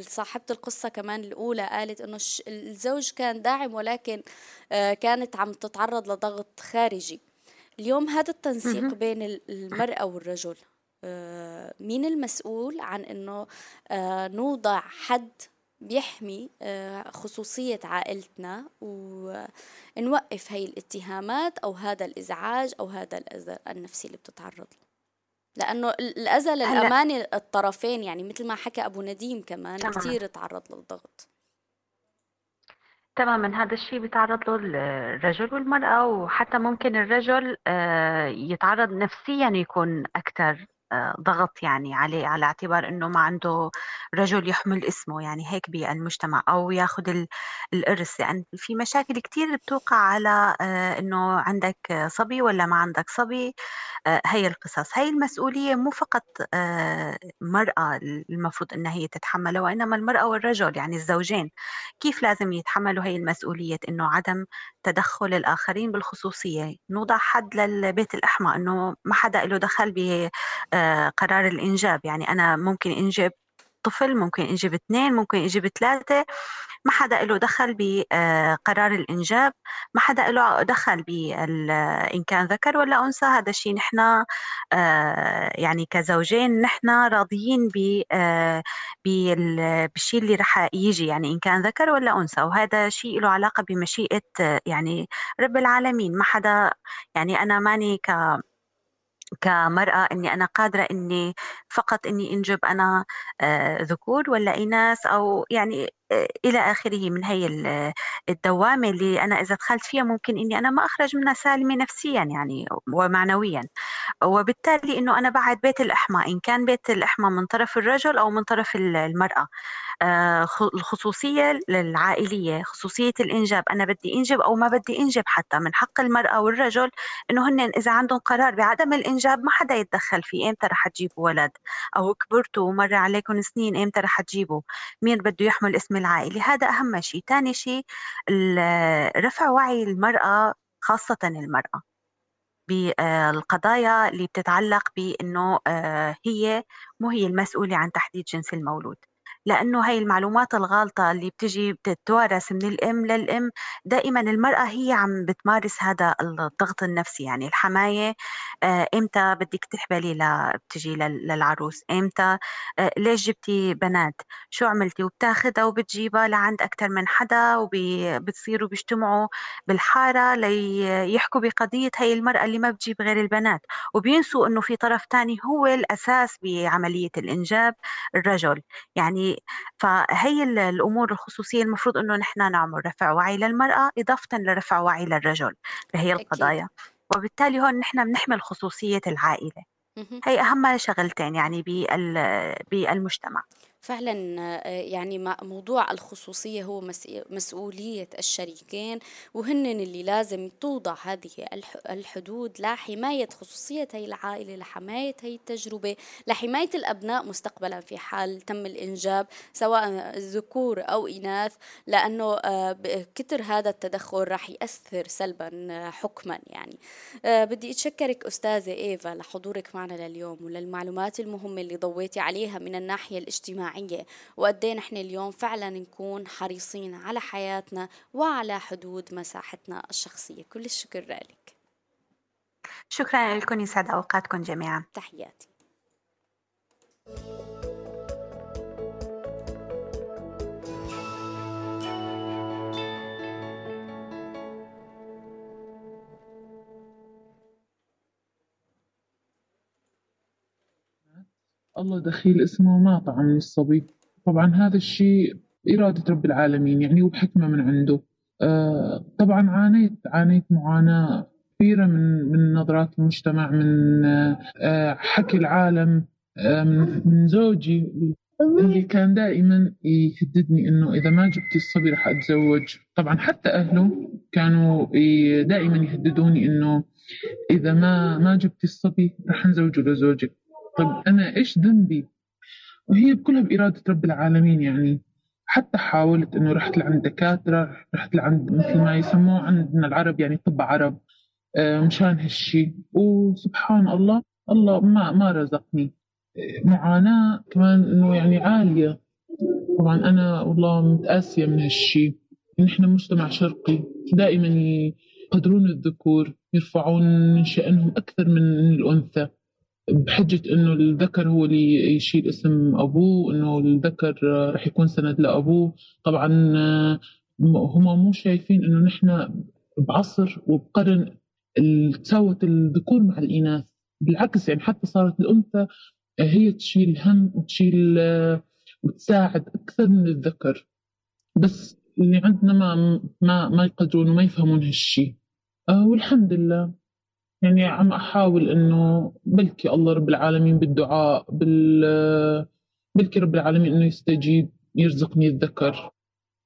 صاحبة القصة كمان الأولى قالت إنه الزوج كان داعم ولكن آه، كانت عم تتعرض لضغط خارجي. اليوم هذا التنسيق بين المرأة والرجل آه، مين المسؤول عن إنه نوضع حد بيحمي خصوصية عائلتنا ونوقف هاي الاتهامات أو هذا الإزعاج أو هذا الأذى النفسي اللي بتتعرض له؟ لأنه الأذى للأمان الطرفين يعني مثل ما حكى أبو نديم كمان كثير تعرض للضغط. تماما هذا الشيء بيتعرض له الرجل والمرأة وحتى ممكن الرجل آه، يتعرض نفسيا يكون أكثر آه، ضغط يعني عليه على اعتبار إنه ما عنده رجل يحمل اسمه يعني هيك بالمجتمع أو ياخذ الارث لأن يعني في مشاكل كثير بتوقع على آه، إنه عندك صبي ولا ما عندك صبي. آه، هي القصص. هي المسؤولية مو فقط مرأة المفروض إنها هي تتحملها وإنما المرأة والرجل يعني الزوجين. كيف لازم يتحملوا هي المسؤولية إنه عدم تدخل الآخرين بالخصوصية؟ نوضع حد للبيت الاحمى إنه ما حدا له دخل آه، قرار الإنجاب. يعني أنا ممكن أنجب طفل ممكن أنجب اثنين ممكن أنجب ثلاثة ما حدا له دخل بقرار الإنجاب ما حدا له دخل إن كان ذكر ولا أنثى هذا الشيء نحن آه، يعني كزوجين نحن راضيين آه، بالشيء اللي رح يجي يعني إن كان ذكر ولا أنثى وهذا شيء له علاقة بمشيئة يعني رب العالمين ما حدا يعني أنا ماني ك كمرأة إني أنا قادرة إني فقط إني أنجب أنا آه، ذكور ولا إناث أو يعني إلى آخره من هي الدوامة اللي أنا إذا دخلت فيها ممكن إني أنا ما أخرج منها سالمة نفسيا يعني ومعنويا. وبالتالي إنه أنا بعد بيت الإحماء إن كان بيت الإحماء من طرف الرجل أو من طرف المرأة. آه، الخصوصية العائلية خصوصية الإنجاب. أنا بدي أنجب أو ما بدي أنجب حتى من حق المرأة والرجل إنه هن إذا عندهم قرار بعدم الإنجاب ما حدا يتدخل فيه. إمتى رح تجيبوا ولد؟ أو كبرتوا ومر عليكم سنين إمتى رح تجيبوا؟ مين بده يحمل اسم العائلة هذا أهم شيء. ثاني شيء رفع وعي المرأة خاصة المرأة بالقضايا اللي بتتعلق بأنه آه، هي مو هي المسؤولة عن تحديد جنس المولود. لأنه هاي المعلومات الغالطة اللي بتجي بتتوارث من الأم للأم دائما المرأة هي عم بتمارس هذا الضغط النفسي. يعني الحماية آه، إمتى بدك تحبلي بتجي للعروس؟ إمتى؟ آه، ليش جبتي بنات؟ شو عملتي؟ وبتاخدها وبتجيبها لعند أكثر من حدا وبتصيروا بيجتمعوا بالحارة ليحكوا بقضية هاي المرأة اللي ما بتجيب غير البنات. وبينسوا إنه في طرف تاني هو الأساس بعملية الإنجاب الرجل. يعني فهي الأمور الخصوصية المفروض إنه نحن نعمل رفع وعي للمرأة اضافه لرفع وعي للرجل بهي القضايا. وبالتالي هون نحن بنحمل خصوصية العائلة. هي أهم شغلتين يعني بالمجتمع. فعلا آه، يعني موضوع الخصوصية هو مسؤولية الشريكين وهن اللي لازم توضع هذه الحدود لحماية خصوصية هي العائلة لحماية هي التجربة لحماية الأبناء مستقبلا في حال تم الإنجاب سواء ذكور أو إناث لأنه آه، كتر هذا التدخل راح يأثر سلبا آه، حكما يعني. بدي أتشكرك أستاذة إيفا لحضورك معنا لليوم وللمعلومات المهمة اللي ضويتي عليها من الناحية الاجتماعية. إجتماعية. وقد نحن اليوم فعلا نكون حريصين على حياتنا وعلى حدود مساحتنا الشخصية. كل الشكر لك. شكرا لكم يسعد أوقاتكم جميعا. تحياتي. الله دخيل اسمه ما طعم الصبي. طبعا هذا الشيء إرادة رب العالمين يعني وبحكمة من عنده. آه طبعا عانيت عانيت معاناة كبيرة من من نظرات المجتمع من آه حكي العالم آه من, زوجي اللي كان دائما يهددني إنه إذا ما جبتي الصبي رح أتزوج. طبعا حتى اهله كانوا دائما يهددوني إنه إذا ما ما جبتي الصبي رح نزوجه لزوجك طيب أنا إيش ذنبي؟ وهي كلها بإرادة رب العالمين يعني. حتى حاولت إنه رحت لعند دكاترة رحت لعند مثل ما يسموه عندنا العرب يعني طب عرب آه، مشان هالشي. وسبحان الله الله ما ما رزقني. معاناة كمان إنه يعني عالية. طبعا أنا والله متأسية من هالشي. نحن مجتمع شرقي دائما يقدرون الذكور يرفعون من شأنهم أكثر من الأنثى. بحجة إنه الذكر هو اللي يشيل اسم أبوه إنه الذكر رح يكون سند لأبوه. طبعا هم مو شايفين إنه نحن بعصر وبقرن تساوت الذكور مع الإناث. بالعكس يعني حتى صارت الأنثى هي تشيل هم وتشيل وتساعد أكثر من الذكر. بس اللي عندنا ما ما ما يقدرون وما يفهمون هالشي. آه والحمد لله. يعني عم أحاول إنه بلكي الله رب العالمين بالدعاء بال بلكي رب العالمين إنه يستجيب يرزقني الذكر.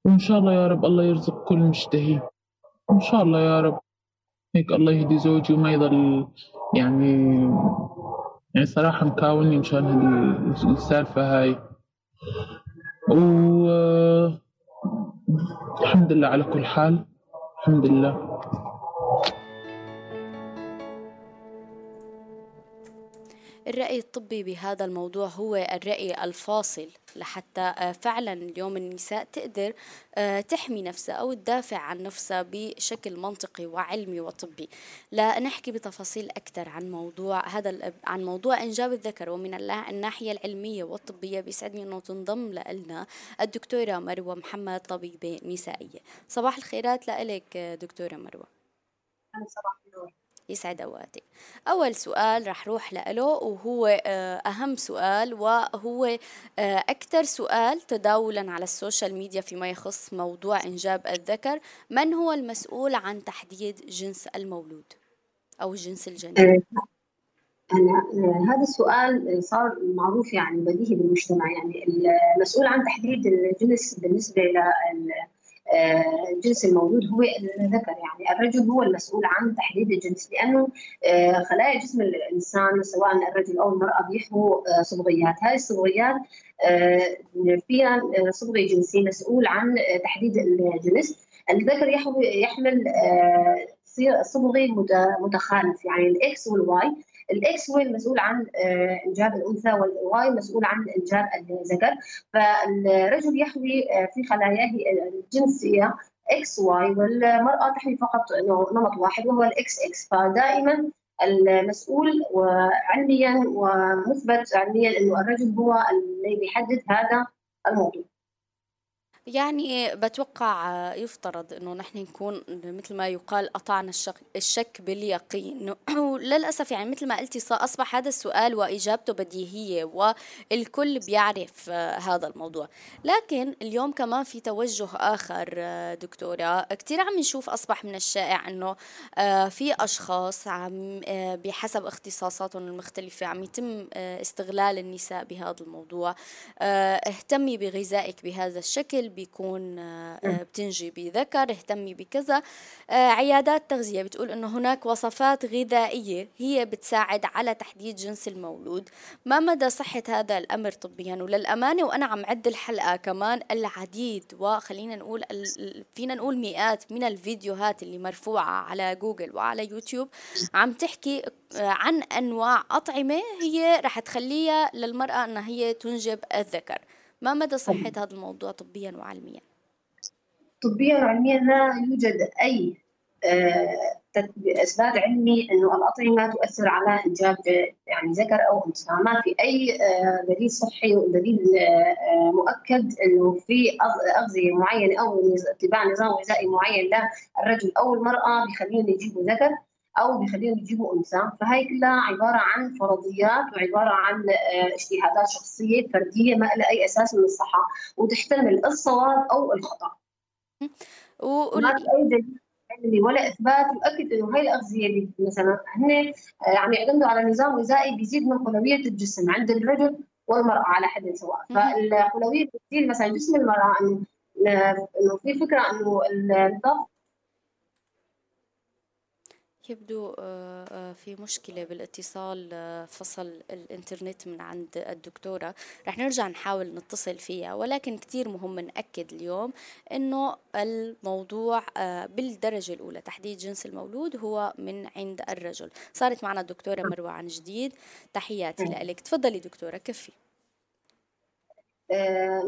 وإن شاء الله يا رب الله يرزق كل مشتهي إن شاء الله يا رب. هيك الله يهدي زوجي وما يضل يعني يعني صراحة مكاوني مشان السالفة هاي. و الحمد لله على كل حال. الحمد لله. الرأي الطبي بهذا الموضوع هو الرأي الفاصل لحتى آه، فعلا اليوم النساء تقدر آه، تحمي نفسها أو تدافع عن نفسها بشكل منطقي وعلمي وطبي. لنحكي بتفاصيل أكثر عن موضوع هذا عن موضوع إنجاب الذكر. ومن الناحية العلمية والطبية بيسعدني أنه تنضم لنا الدكتورة مروة محمد طبيبة نسائية. صباح الخيرات لك دكتورة مروة. صباح يسعد أوقاتك. أول سؤال رح روح له وهو آه، أهم سؤال وهو آه، أكثر سؤال تداولا على السوشيال ميديا فيما يخص موضوع إنجاب الذكر. من هو المسؤول عن تحديد جنس المولود أو الجنس الجنين آه، أنا هذا السؤال صار معروف يعني بديهي بالمجتمع. يعني المسؤول عن تحديد الجنس بالنسبة الجنس المولود هو الذكر يعني الرجل هو المسؤول عن تحديد الجنس لأنه آه، خلايا جسم الإنسان سواء الرجل أو المرأة بيحووا آه، صبغيات. هذه الصبغيات آه، فيها صبغي جنسي مسؤول عن تحديد الجنس. الذكر يحمل صبغي متخالف يعني الإكس وال Y. الاكس هو المسؤول عن آه، انجاب الانثى والواي مسؤول عن انجاب الذكر. فالرجل يحوي آه، في خلاياه الجنسية X Y والمرأة تحوي فقط نمط واحد وهو ال X X. فدائما المسؤول علميا ومثبت علميا إنه الرجل هو الذي بيحدد هذا الموضوع. يعني بتوقع يفترض إنه نحن نكون مثل ما يقال قطعنا الشك, باليقين. وللاسف يعني مثل ما قلتي أصبح هذا السؤال وإجابته بديهية والكل بيعرف هذا الموضوع. لكن اليوم كمان في توجه آخر دكتورة كثير عم نشوف أصبح من الشائع إنه في أشخاص عم بحسب اختصاصاتهم المختلفة عم يتم استغلال النساء بهذا الموضوع. اهتمي بغذائك بهذا الشكل بيكون آه، بتنجي بذكر اهتمي بكذا. آه، عيادات تغذية بتقول إنه هناك وصفات غذائية هي بتساعد على تحديد جنس المولود. ما مدى صحة هذا الأمر طبيا؟ وللأمانة وأنا عم عد الحلقة كمان العديد وخلينا نقول فينا نقول مئات من الفيديوهات اللي مرفوعة على جوجل وعلى يوتيوب عم تحكي آه، عن أنواع أطعمة هي رح تخليها للمرأة إنها هي تنجب الذكر. ما مدى صحة هذا الموضوع طبيا وعلميا؟ طبيا وعلميا لا يوجد أي آه، اثبات علمي إنه الأطعمة تؤثر على انجاب يعني ذكر أو أنثى، ما في أي آه، دليل صحي ودليل آه، مؤكد إنه في أغذية معينة أو اتباع نظام غذائي معين للرجل أو المرأة بيخليهم يجيبوا ذكر أو بيخليهم يجيبوا أنثى. فهي كلها عبارة عن فرضيات وعبارة عن آه، اجتهادات شخصية فردية ما لها أي أساس من الصحة وتحتمل الصواب أو الخطأ. و... ما في أي دليل علمي ولا إثبات يؤكد إنه هاي الأغذية اللي مثلا هن آه، يعني يعتمدوا على نظام غذائي بيزيد من قلويه الجسم عند الرجل والمرأة على حد سواء. فالقلويه بتزيد مثلا جسم المرأة إنه آه، إنه في فكرة إنه الضغط يبدو آه، آه، في مشكلة بالاتصال آه، فصل الإنترنت من عند الدكتورة. رح نرجع نحاول نتصل فيها ولكن كتير مهم نأكد اليوم إنه الموضوع بالدرجة الأولى تحديد جنس المولود هو من عند الرجل. صارت معنا الدكتورة مروة عن جديد. تحياتي لك. تفضلي دكتورة كفي.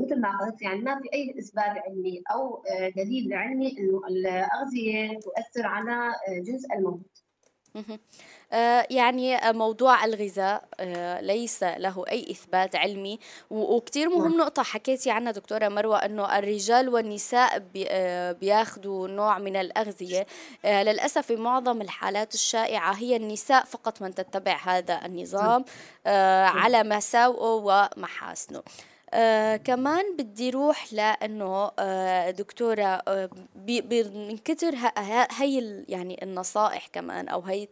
مثل ما قلت يعني ما في أي اثبات علمي أو آه دليل علمي إنه الأغذية تؤثر على آه جزء الموت. آه، يعني موضوع الغذاء آه، ليس له أي إثبات علمي. وكتير مهم نعم. نقطة حكيتي عنها دكتورة مروة أنه الرجال والنساء آه، بياخذوا نوع من الأغذية. للأسف في معظم الحالات الشائعة هي النساء فقط من تتبع هذا النظام نعم. على مساوئه ومحاسنه. آه كمان بدي روح لأنه آه دكتورة آه من كتر هي يعني النصائح كمان أو هي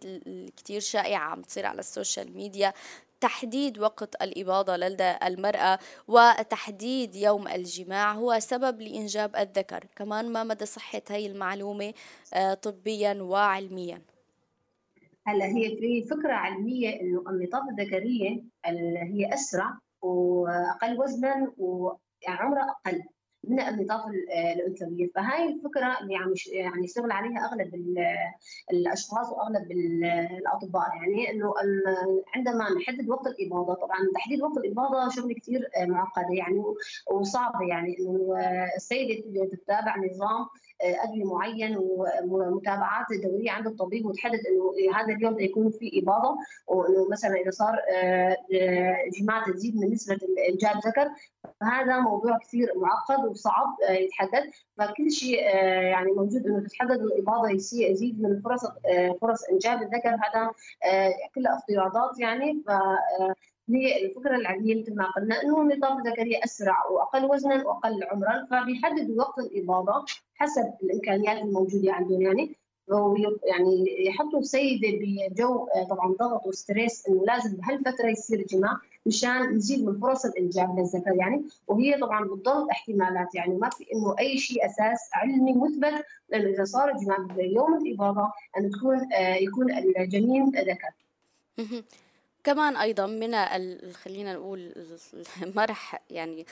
كتير شائعة عم تصير على السوشيال ميديا تحديد وقت الإباضة لدى المرأة وتحديد يوم الجماع هو سبب لإنجاب الذكر. كمان ما مدى صحة هاي المعلومة طبيا وعلميا. هلا هي في فكرة علمية إنه النطاف الذكرية اللي هي أسرع وأقل وزنا ويعني عمره أقل من النطاف الانثويه فهاي الفكرة اللي عم يعني يشتغل عليها أغلب الأشخاص وأغلب الأطباء. يعني إنه عندما نحدد وقت الإباضة طبعا تحديد وقت الإباضة شغلة كثير معقدة يعني وصعبة. يعني إنه السيدة تتابع نظام ادويه معين ومتابعات دوريه عند الطبيب وتحدد إنه هذا اليوم يكون في إباضة وإنه مثلا إذا صار آه، جماعة تزيد من نسبة إنجاب ذكر. فهذا موضوع كثير معقد وصعب آه، يتحدد فكل شيء آه، يعني موجود إنه تتحدد الإباضة يزيد من فرص فرص إنجاب الذكر. هذا كلها افتراضات يعني. ف هي الفكرة مثل ما قلنا أنه النظام الذكري أسرع وأقل وزنا وأقل عمرا فبيحددوا وقت الاباضه حسب الإمكانيات الموجودة عندهم. يعني يعني يحطوا السيده بجو آه، طبعا ضغط وستريس إنه لازم بهالفترة يصير جماع مشان نزيد من فرص الإنجاب للذكر. يعني وهي طبعا بتضل احتمالات. يعني ما في إنه أي شيء أساس علمي مثبت لأنه إذا صار الجماع بيوم الاباضه أن تكون آه، يكون الجنين ذكر. كمان أيضا من خلينا نقول مرح يعني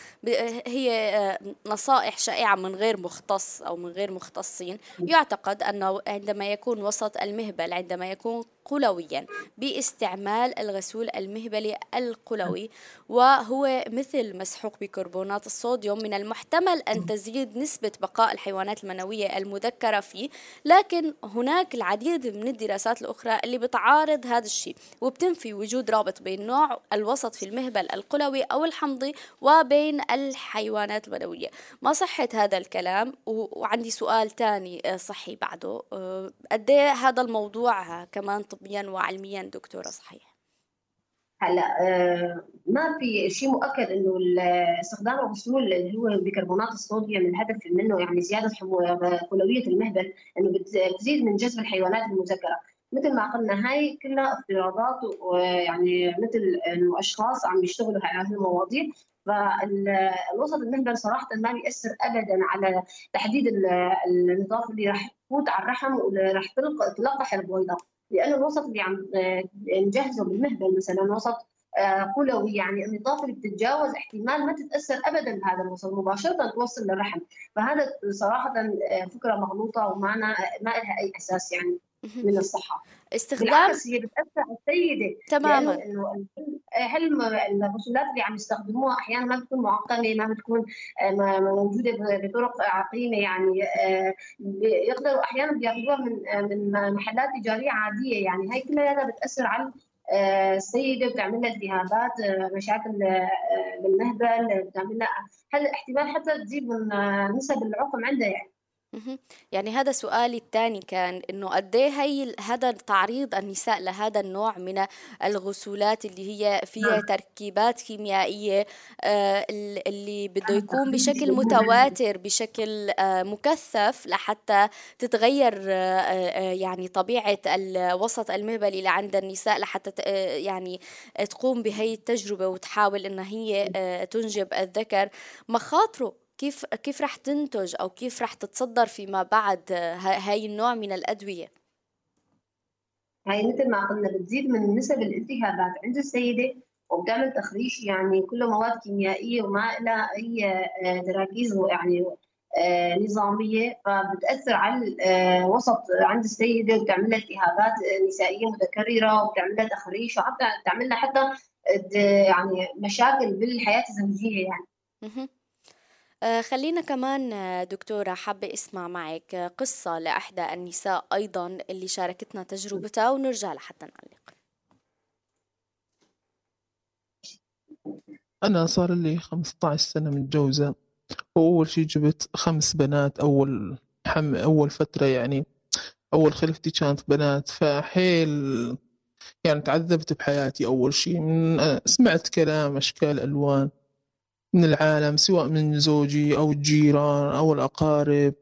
هي آه، نصائح شائعة من غير مختص أو من غير مختصين. يعتقد أنه عندما يكون وسط المهبل عندما يكون قلويا باستعمال الغسول المهبلي القلوي وهو مثل مسحوق بكربونات الصوديوم من المحتمل أن تزيد نسبة بقاء الحيوانات المنوية المذكرة فيه. لكن هناك العديد من الدراسات الأخرى اللي بتعارض هذا الشيء وبتنفي وجود رابط بين نوع الوسط في المهبل القلوي أو الحمضي وبين الحيوانات المنوية ما صحة هذا الكلام؟ وعندي سؤال تاني آه، صحي بعده. آه، قد إيه هذا الموضوع كمان طبيا وعلميا دكتورة صحيح؟ هلا آه، ما في شيء مؤكد إنه استخدام الغسول اللي هو بكربونات الصوديوم الهدف منه يعني زيادة قلوية المهبل إنه بتزيد من جذب الحيوانات المذكرة. مثل ما قلنا هاي كلها افتراضات ويعني مثل إنه أشخاص عم يشتغلوا على هذه المواضيع. فالوسط المهبل صراحة ما بيأثر ابدا على تحديد النظام اللي راح تفوت على الرحم واللي راح تلقح البويضه لأنه الوسط اللي عم نجهزه بالمهبل مثلا وسط قلوي آه، يعني النظافه اللي بتتجاوز احتمال ما تتأثر ابدا بهذا الوسط مباشرة توصل للرحم. فهذا صراحة آه، فكرة مغلوطة وما ما لها أي أساس يعني. من الصحة. استخدام بالعكس هي بتأثر على السيدة تماما. هل الغسولات اللي عم يستخدموها أحيانا ما بتكون معقمة ما بتكون موجودة بطرق عقيمة يعني يقدروا أحيانا بياخذوها من من محلات تجارية عادية يعني. هي كلها بتأثر على السيدة بتعمل لها التهابات مشاكل بالمهبل بتعمل لها هل احتمال حتى تزيد من نسب العقم عندها يعني. يعني هذا سؤالي الثاني كان إنه قد إيه هي هذا تعريض النساء لهذا النوع من الغسولات اللي هي فيها نعم. تركيبات كيميائية آه، اللي بده يكون بشكل متواتر بشكل آه، مكثف لحتى تتغير آه، يعني طبيعة الوسط المهبلي لعند النساء لحتى يعني تقوم بهي التجربة وتحاول انها هي تنجب الذكر. مخاطره كيف كيف رح تنتج أو كيف رح تتصدر فيما بعد هاي النوع من الأدوية؟ هاي مثل ما قلنا بتزيد من نسب الالتهابات عند السيدة وبتعمل تخريش يعني كله مواد كيميائية وما لها أي تراكيز آه، يعني آه، نظامية فبتأثر على الوسط آه، عند السيدة وبتعمل لها التهابات نسائية متكررة وبتعمل لها تخريش وحتى بتعمل لها حتى يعني مشاكل بالحياة الزوجية يعني. خلينا كمان آه، دكتورة حابة أسمع معك آه، قصة لإحدى النساء أيضا اللي شاركتنا تجربتها ونرجع لحتى نعلق. أنا صار لي 15 سنة متجوزة وأول شي جبت خمس بنات أول حم أول فترة يعني أول خلفتي كانت بنات فحيل يعني تعذبت بحياتي أول شي. من سمعت كلام أشكال ألوان. من العالم سواء من زوجي أو الجيران أو الأقارب.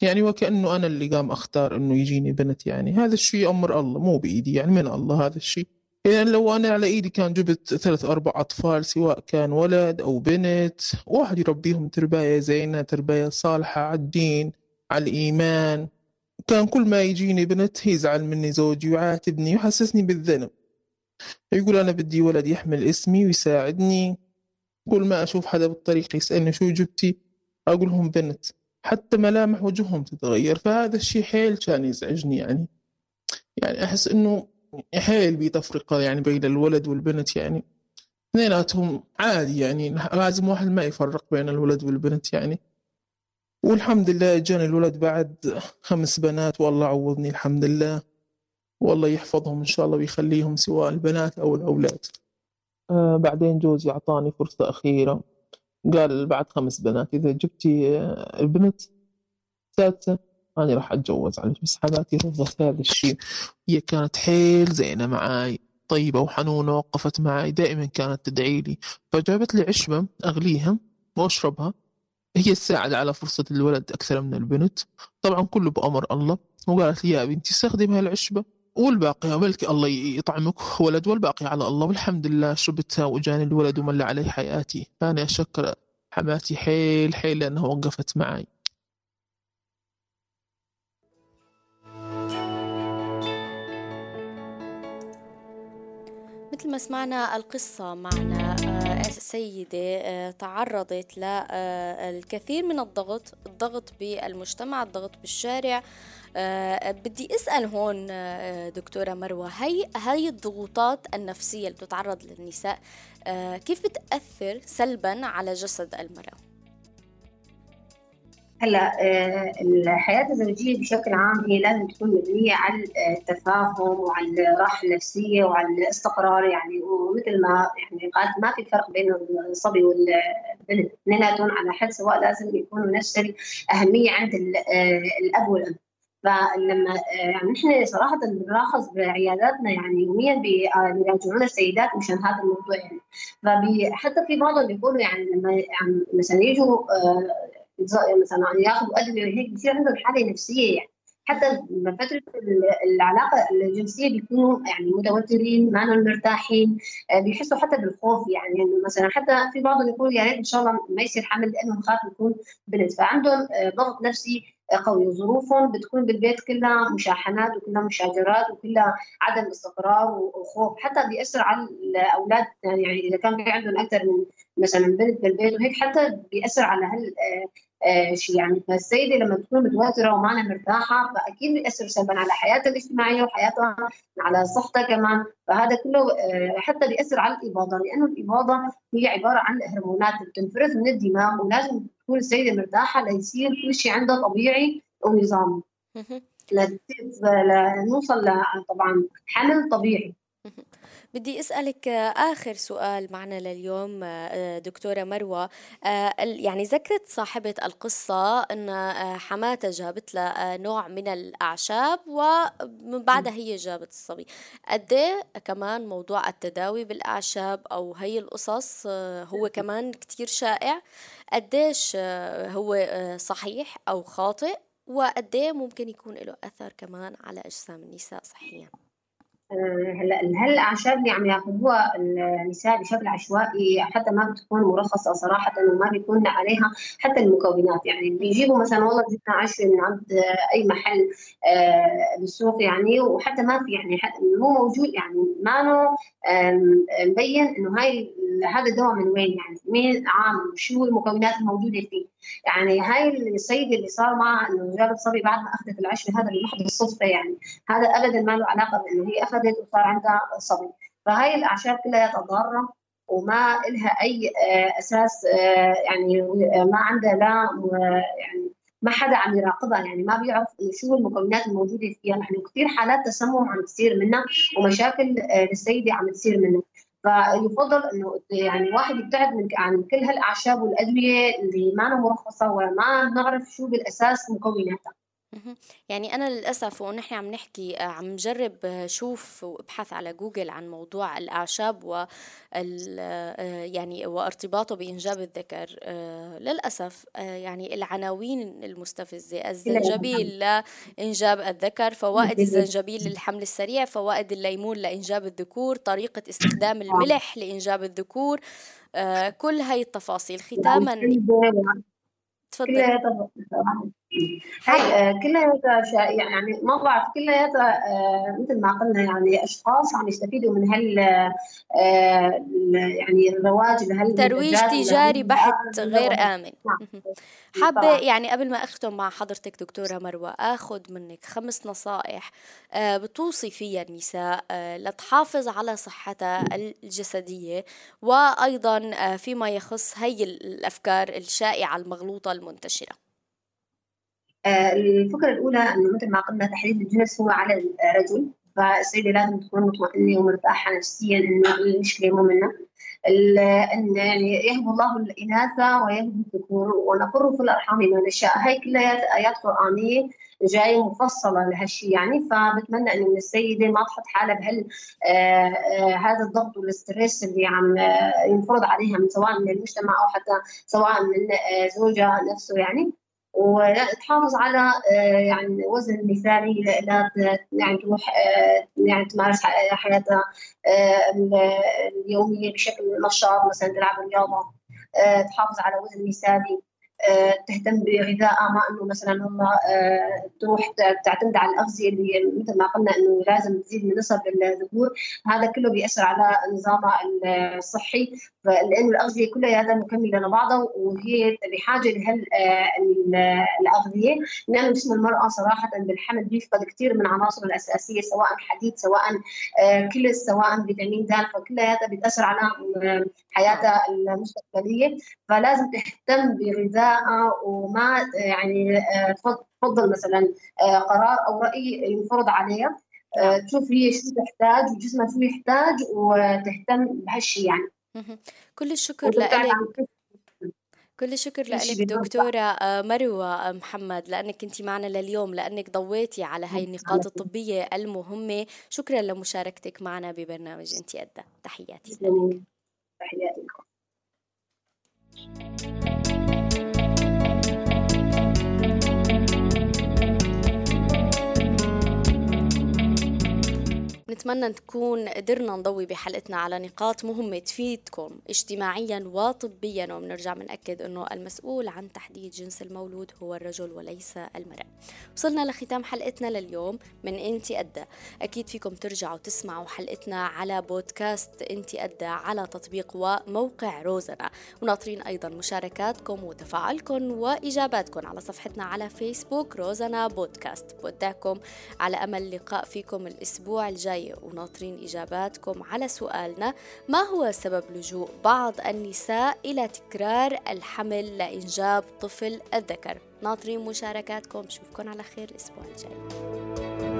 يعني وكأنه أنا اللي قام أختار إنه يجيني بنت. يعني هذا الشيء أمر الله مو بإيدي يعني من الله هذا الشيء. يعني لو أنا على إيدي كان جبت ثلاث أربع أطفال سواء كان ولد أو بنت واحد يربيهم ترباية زينة ترباية صالحة على الدين على الإيمان. كان كل ما يجيني بنت يزعل مني زوجي ويعاتبني ويحسسني بالذنب. يقول أنا بدي ولد يحمل اسمي ويساعدني. كل ما أشوف حدا بالطريق يسألني شو جبتي أقول لهم بنت حتى ملامح وجههم تتغير. فهذا الشيء حيل كان يزعجني يعني. يعني أحس إنه حيل بي تفرقة يعني بين الولد والبنت يعني. اثنيناتهم عادي يعني لازم واحد ما يفرق بين الولد والبنت يعني. والحمد لله اجاني الولد بعد خمس بنات والله عوضني الحمد لله. والله يحفظهم إن شاء الله ويخليهم سواء البنات أو الأولاد. آه بعدين جوزي اعطاني فرصة أخيرة. قال بعد خمس بنات إذا جبتي آه، البنت سادسة أنا راح أتجوز عليك بس حماتي رفضت هذا الشيء. هي كانت حيل زينة معاي طيبة وحنونة وقفت معاي دائما كانت تدعي لي. فجابت لي عشبة أغليها وأشربها. هي تساعد على فرصة الولد أكثر من البنت. طبعا كله بأمر الله. وقالت لي يا بنتي استخدم هالعشبة. والباقي بلكي الله يطعمك ولد والباقي على الله. والحمد لله شربتها وجاني الولد وملى علي حياتي. فأنا أشكر حماتي حيل حيل لأنها وقفت معي. مثل ما سمعنا القصة معنا آه، سيدة آه، تعرضت للكثير من الضغط الضغط بالمجتمع الضغط بالشارع آه، بدي أسأل هون دكتورة مروة هي هي الضغوطات النفسية اللي بتتعرض للنساء كيف بتأثر سلبا على جسد المرأة؟ هلأ آه، الحياة الزوجية بشكل عام هي لازم تكون مبنية على التفاهم وعلى الراحة النفسية وعلى الاستقرار يعني ومثل ما يعني قالت ما في فرق بين الصبي والبنت. اثنيناتهم على حد سواء لازم يكونوا نفس الاهميه عند آه، الأب والأم. فلما آه، يعني نحن صراحة بنلاحظ بعياداتنا يعني يوميا بيراجعونا السيدات مشان هذا الموضوع يعني. فحتى في بعضهم بيقولوا يعني لما يعني مثلا يجوا مثلا ياخذوا أدوية وهيك بصير عندهم حالة نفسية يعني. حتى فترة العلاقة الجنسية بيكونوا يعني متوترين ما مرتاحين آه، بيحسوا حتى بالخوف يعني. إنه مثلا حتى في بعضهم يقول يا ريت إن شاء الله ما يصير حمل لأنه بخاف يكون بنت. فعندهم آه، ضغط نفسي قوي. ظروفهم بتكون بالبيت كلها مشاحنات وكلها مشاجرات وكلها عدم استقرار وخوف. حتى بيأثر على الأولاد يعني إذا كان في عندهم أكثر من مثلا بنت بالبيت وهيك حتى بيأثر على هال آه، شيء يعني. فالسيدة لما تكون متوترة وما مرتاحة فأكيد بيأثر سلبا على حياتها الاجتماعية وحياتها على صحتها كمان. فهذا كله آه، حتى بيأثر على الإباضة لأنه الإباضة هي عبارة عن هرمونات بتنفرز من الدماغ ولازم تكون السيده مرتاحه ليصير كل شيء عندها طبيعي ونظامي لنوصل طبعا حمل طبيعي. بدي أسألك آخر سؤال معنا لليوم آه، دكتورة مروة. آه، يعني ذكرت صاحبة القصة أن آه، حماتها جابت لها نوع من الأعشاب ومن بعدها هي جابت الصبي. قد إيه كمان موضوع التداوي بالأعشاب أو هي القصص هو كمان كتير شائع؟ قديش هو صحيح أو خاطئ؟ وقد ممكن يكون له أثر كمان على أجسام النساء صحيا؟ هلا هل الاعشاب اللي عم يأخذوها النساء بشكل عشوائي؟ حتى ما بتكون مرخصة صراحة وما بيكون عليها حتى المكونات. يعني بيجيبوا مثلا والله جبنا عشوه من عند أي محل آه، بالسوق يعني وحتى ما في يعني مو موجود. يعني ما مبين إنه هاي هذا الدواء من وين يعني؟ مين عامل شو المكونات الموجودة فيه؟ يعني هاي السيدة اللي صار معها إنه جابت صبي بعد ما أخذت العشوه هذا لمحض الصدفه يعني. هذا ابدا ما له علاقة بإنه هي أخذت وصار عندها صبي. فهاي الأعشاب كلها ضاره وما لها أي أساس يعني ما عندها لا يعني ما حدا عم يراقبها. يعني ما بيعرف شو المكونات الموجودة فيها. نحن كثير حالات تسمم عم تصير منها ومشاكل للسيدة عم تصير منها. فيفضل إنه يعني واحد يبتعد من عن كل هالأعشاب والأدوية اللي ما مرخصه وما نعرف شو بالأساس مكوناتها. يعني أنا للأسف ونحن عم نحكي آه، عم جرب آه، شوف وابحث على جوجل عن موضوع الأعشاب و آه، يعني وارتباطه بإنجاب الذكر للأسف يعني العناوين المستفزة الزنجبيل لإنجاب الذكر فوائد الزنجبيل للحمل السريع فوائد الليمون لإنجاب الذكور طريقة استخدام الملح لإنجاب الذكور كل هاي التفاصيل. ختاما تفضل هاي آه، كلياتها يعني ما بعرف كلياتها آه، مثل ما قلنا يعني أشخاص عم يستفيدوا من هال آه، يعني الرواج لهال ترويج تجاري بحت غير آمن. نعم. حابة يعني قبل ما أختم مع حضرتك دكتورة مروة آخذ منك خمس نصائح بتوصي فيها النساء لتحافظ على صحتها الجسدية وأيضا فيما يخص هي الأفكار الشائعة المغلوطة المنتشرة. الفكرة الأولى انه مثل ما قلنا تحديد الجنس هو على الرجل. فالسيده لازم تكون مطمئنه ومرتاحة نفسيا إنه المشكلة مو منها إن يعني يهب الله الإناث ويهب الذكور ونقر في الأرحام ما نشاء. هي كلها آيات قرآنية جاية مفصلة لهالشيء يعني. فبتمنى إنه من السيدة ما تحط حالها بهال آه آه هذا الضغط والستريس اللي عم ينفرض عليها من سواء من المجتمع أو حتى سواء من آه زوجها نفسه يعني. وتحافظ على آه، يعني وزن مثالي لا يعني تروح آه، يعني تمارس حياتها آه، اليومية بشكل نشاط مثلا تلعب رياضة تحافظ على وزن مثالي. تهتم بغذائها ما إنه مثلا هم آه، تروح تعتمد على الأغذية اللي مثل ما قلنا إنه لازم تزيد من نسب الذكور. هذا كله بيأثر على نظامها الصحي. لأنه الأغذية كلها مكملة لبعضها وهي بحاجة لهال آه، الأغذية. لأنه جسم المرأة صراحة بالحمل بيفقد كثير من عناصره الأساسية سواء حديد سواء كلس سواء فيتامين د فكلها بتاثر على حياتها المستقبلية. فلازم تهتم بغذاء وما يعني آه، تفضل مثلا آه، قرار أو رأي ينفرض عليها آه، نعم. تشوف هي شو تحتاج وجسمها شو يحتاج وتهتم بهالشيء يعني. كل الشكر لك كل الشكر لك دكتورة مروة محمد لأنك كنتي معنا لليوم لأنك ضويتي على هاي النقاط الطبية المهمة. شكرا لمشاركتك معنا ببرنامج أنت أدى تحياتي لك تحياتي لكم. نتمنى نكون قدرنا نضوي بحلقتنا على نقاط مهمة تفيدكم اجتماعيا وطبيا وبنرجع بنأكد إنه المسؤول عن تحديد جنس المولود هو الرجل وليس المرأة. وصلنا لختام حلقتنا لليوم من إنتي أدى. أكيد فيكم ترجعوا تسمعوا حلقتنا على بودكاست إنتي أدى على تطبيق وموقع روزنا. وناطرين أيضا مشاركاتكم وتفاعلكم وإجاباتكم على صفحتنا على فيسبوك روزنا بودكاست. بودعكم. على أمل لقاء فيكم الأسبوع الجاي. وناطرين إجاباتكم على سؤالنا ما هو سبب لجوء بعض النساء إلى تكرار الحمل لإنجاب طفل الذكر؟ ناطرين مشاركاتكم شوفكم على خير الأسبوع الجاي.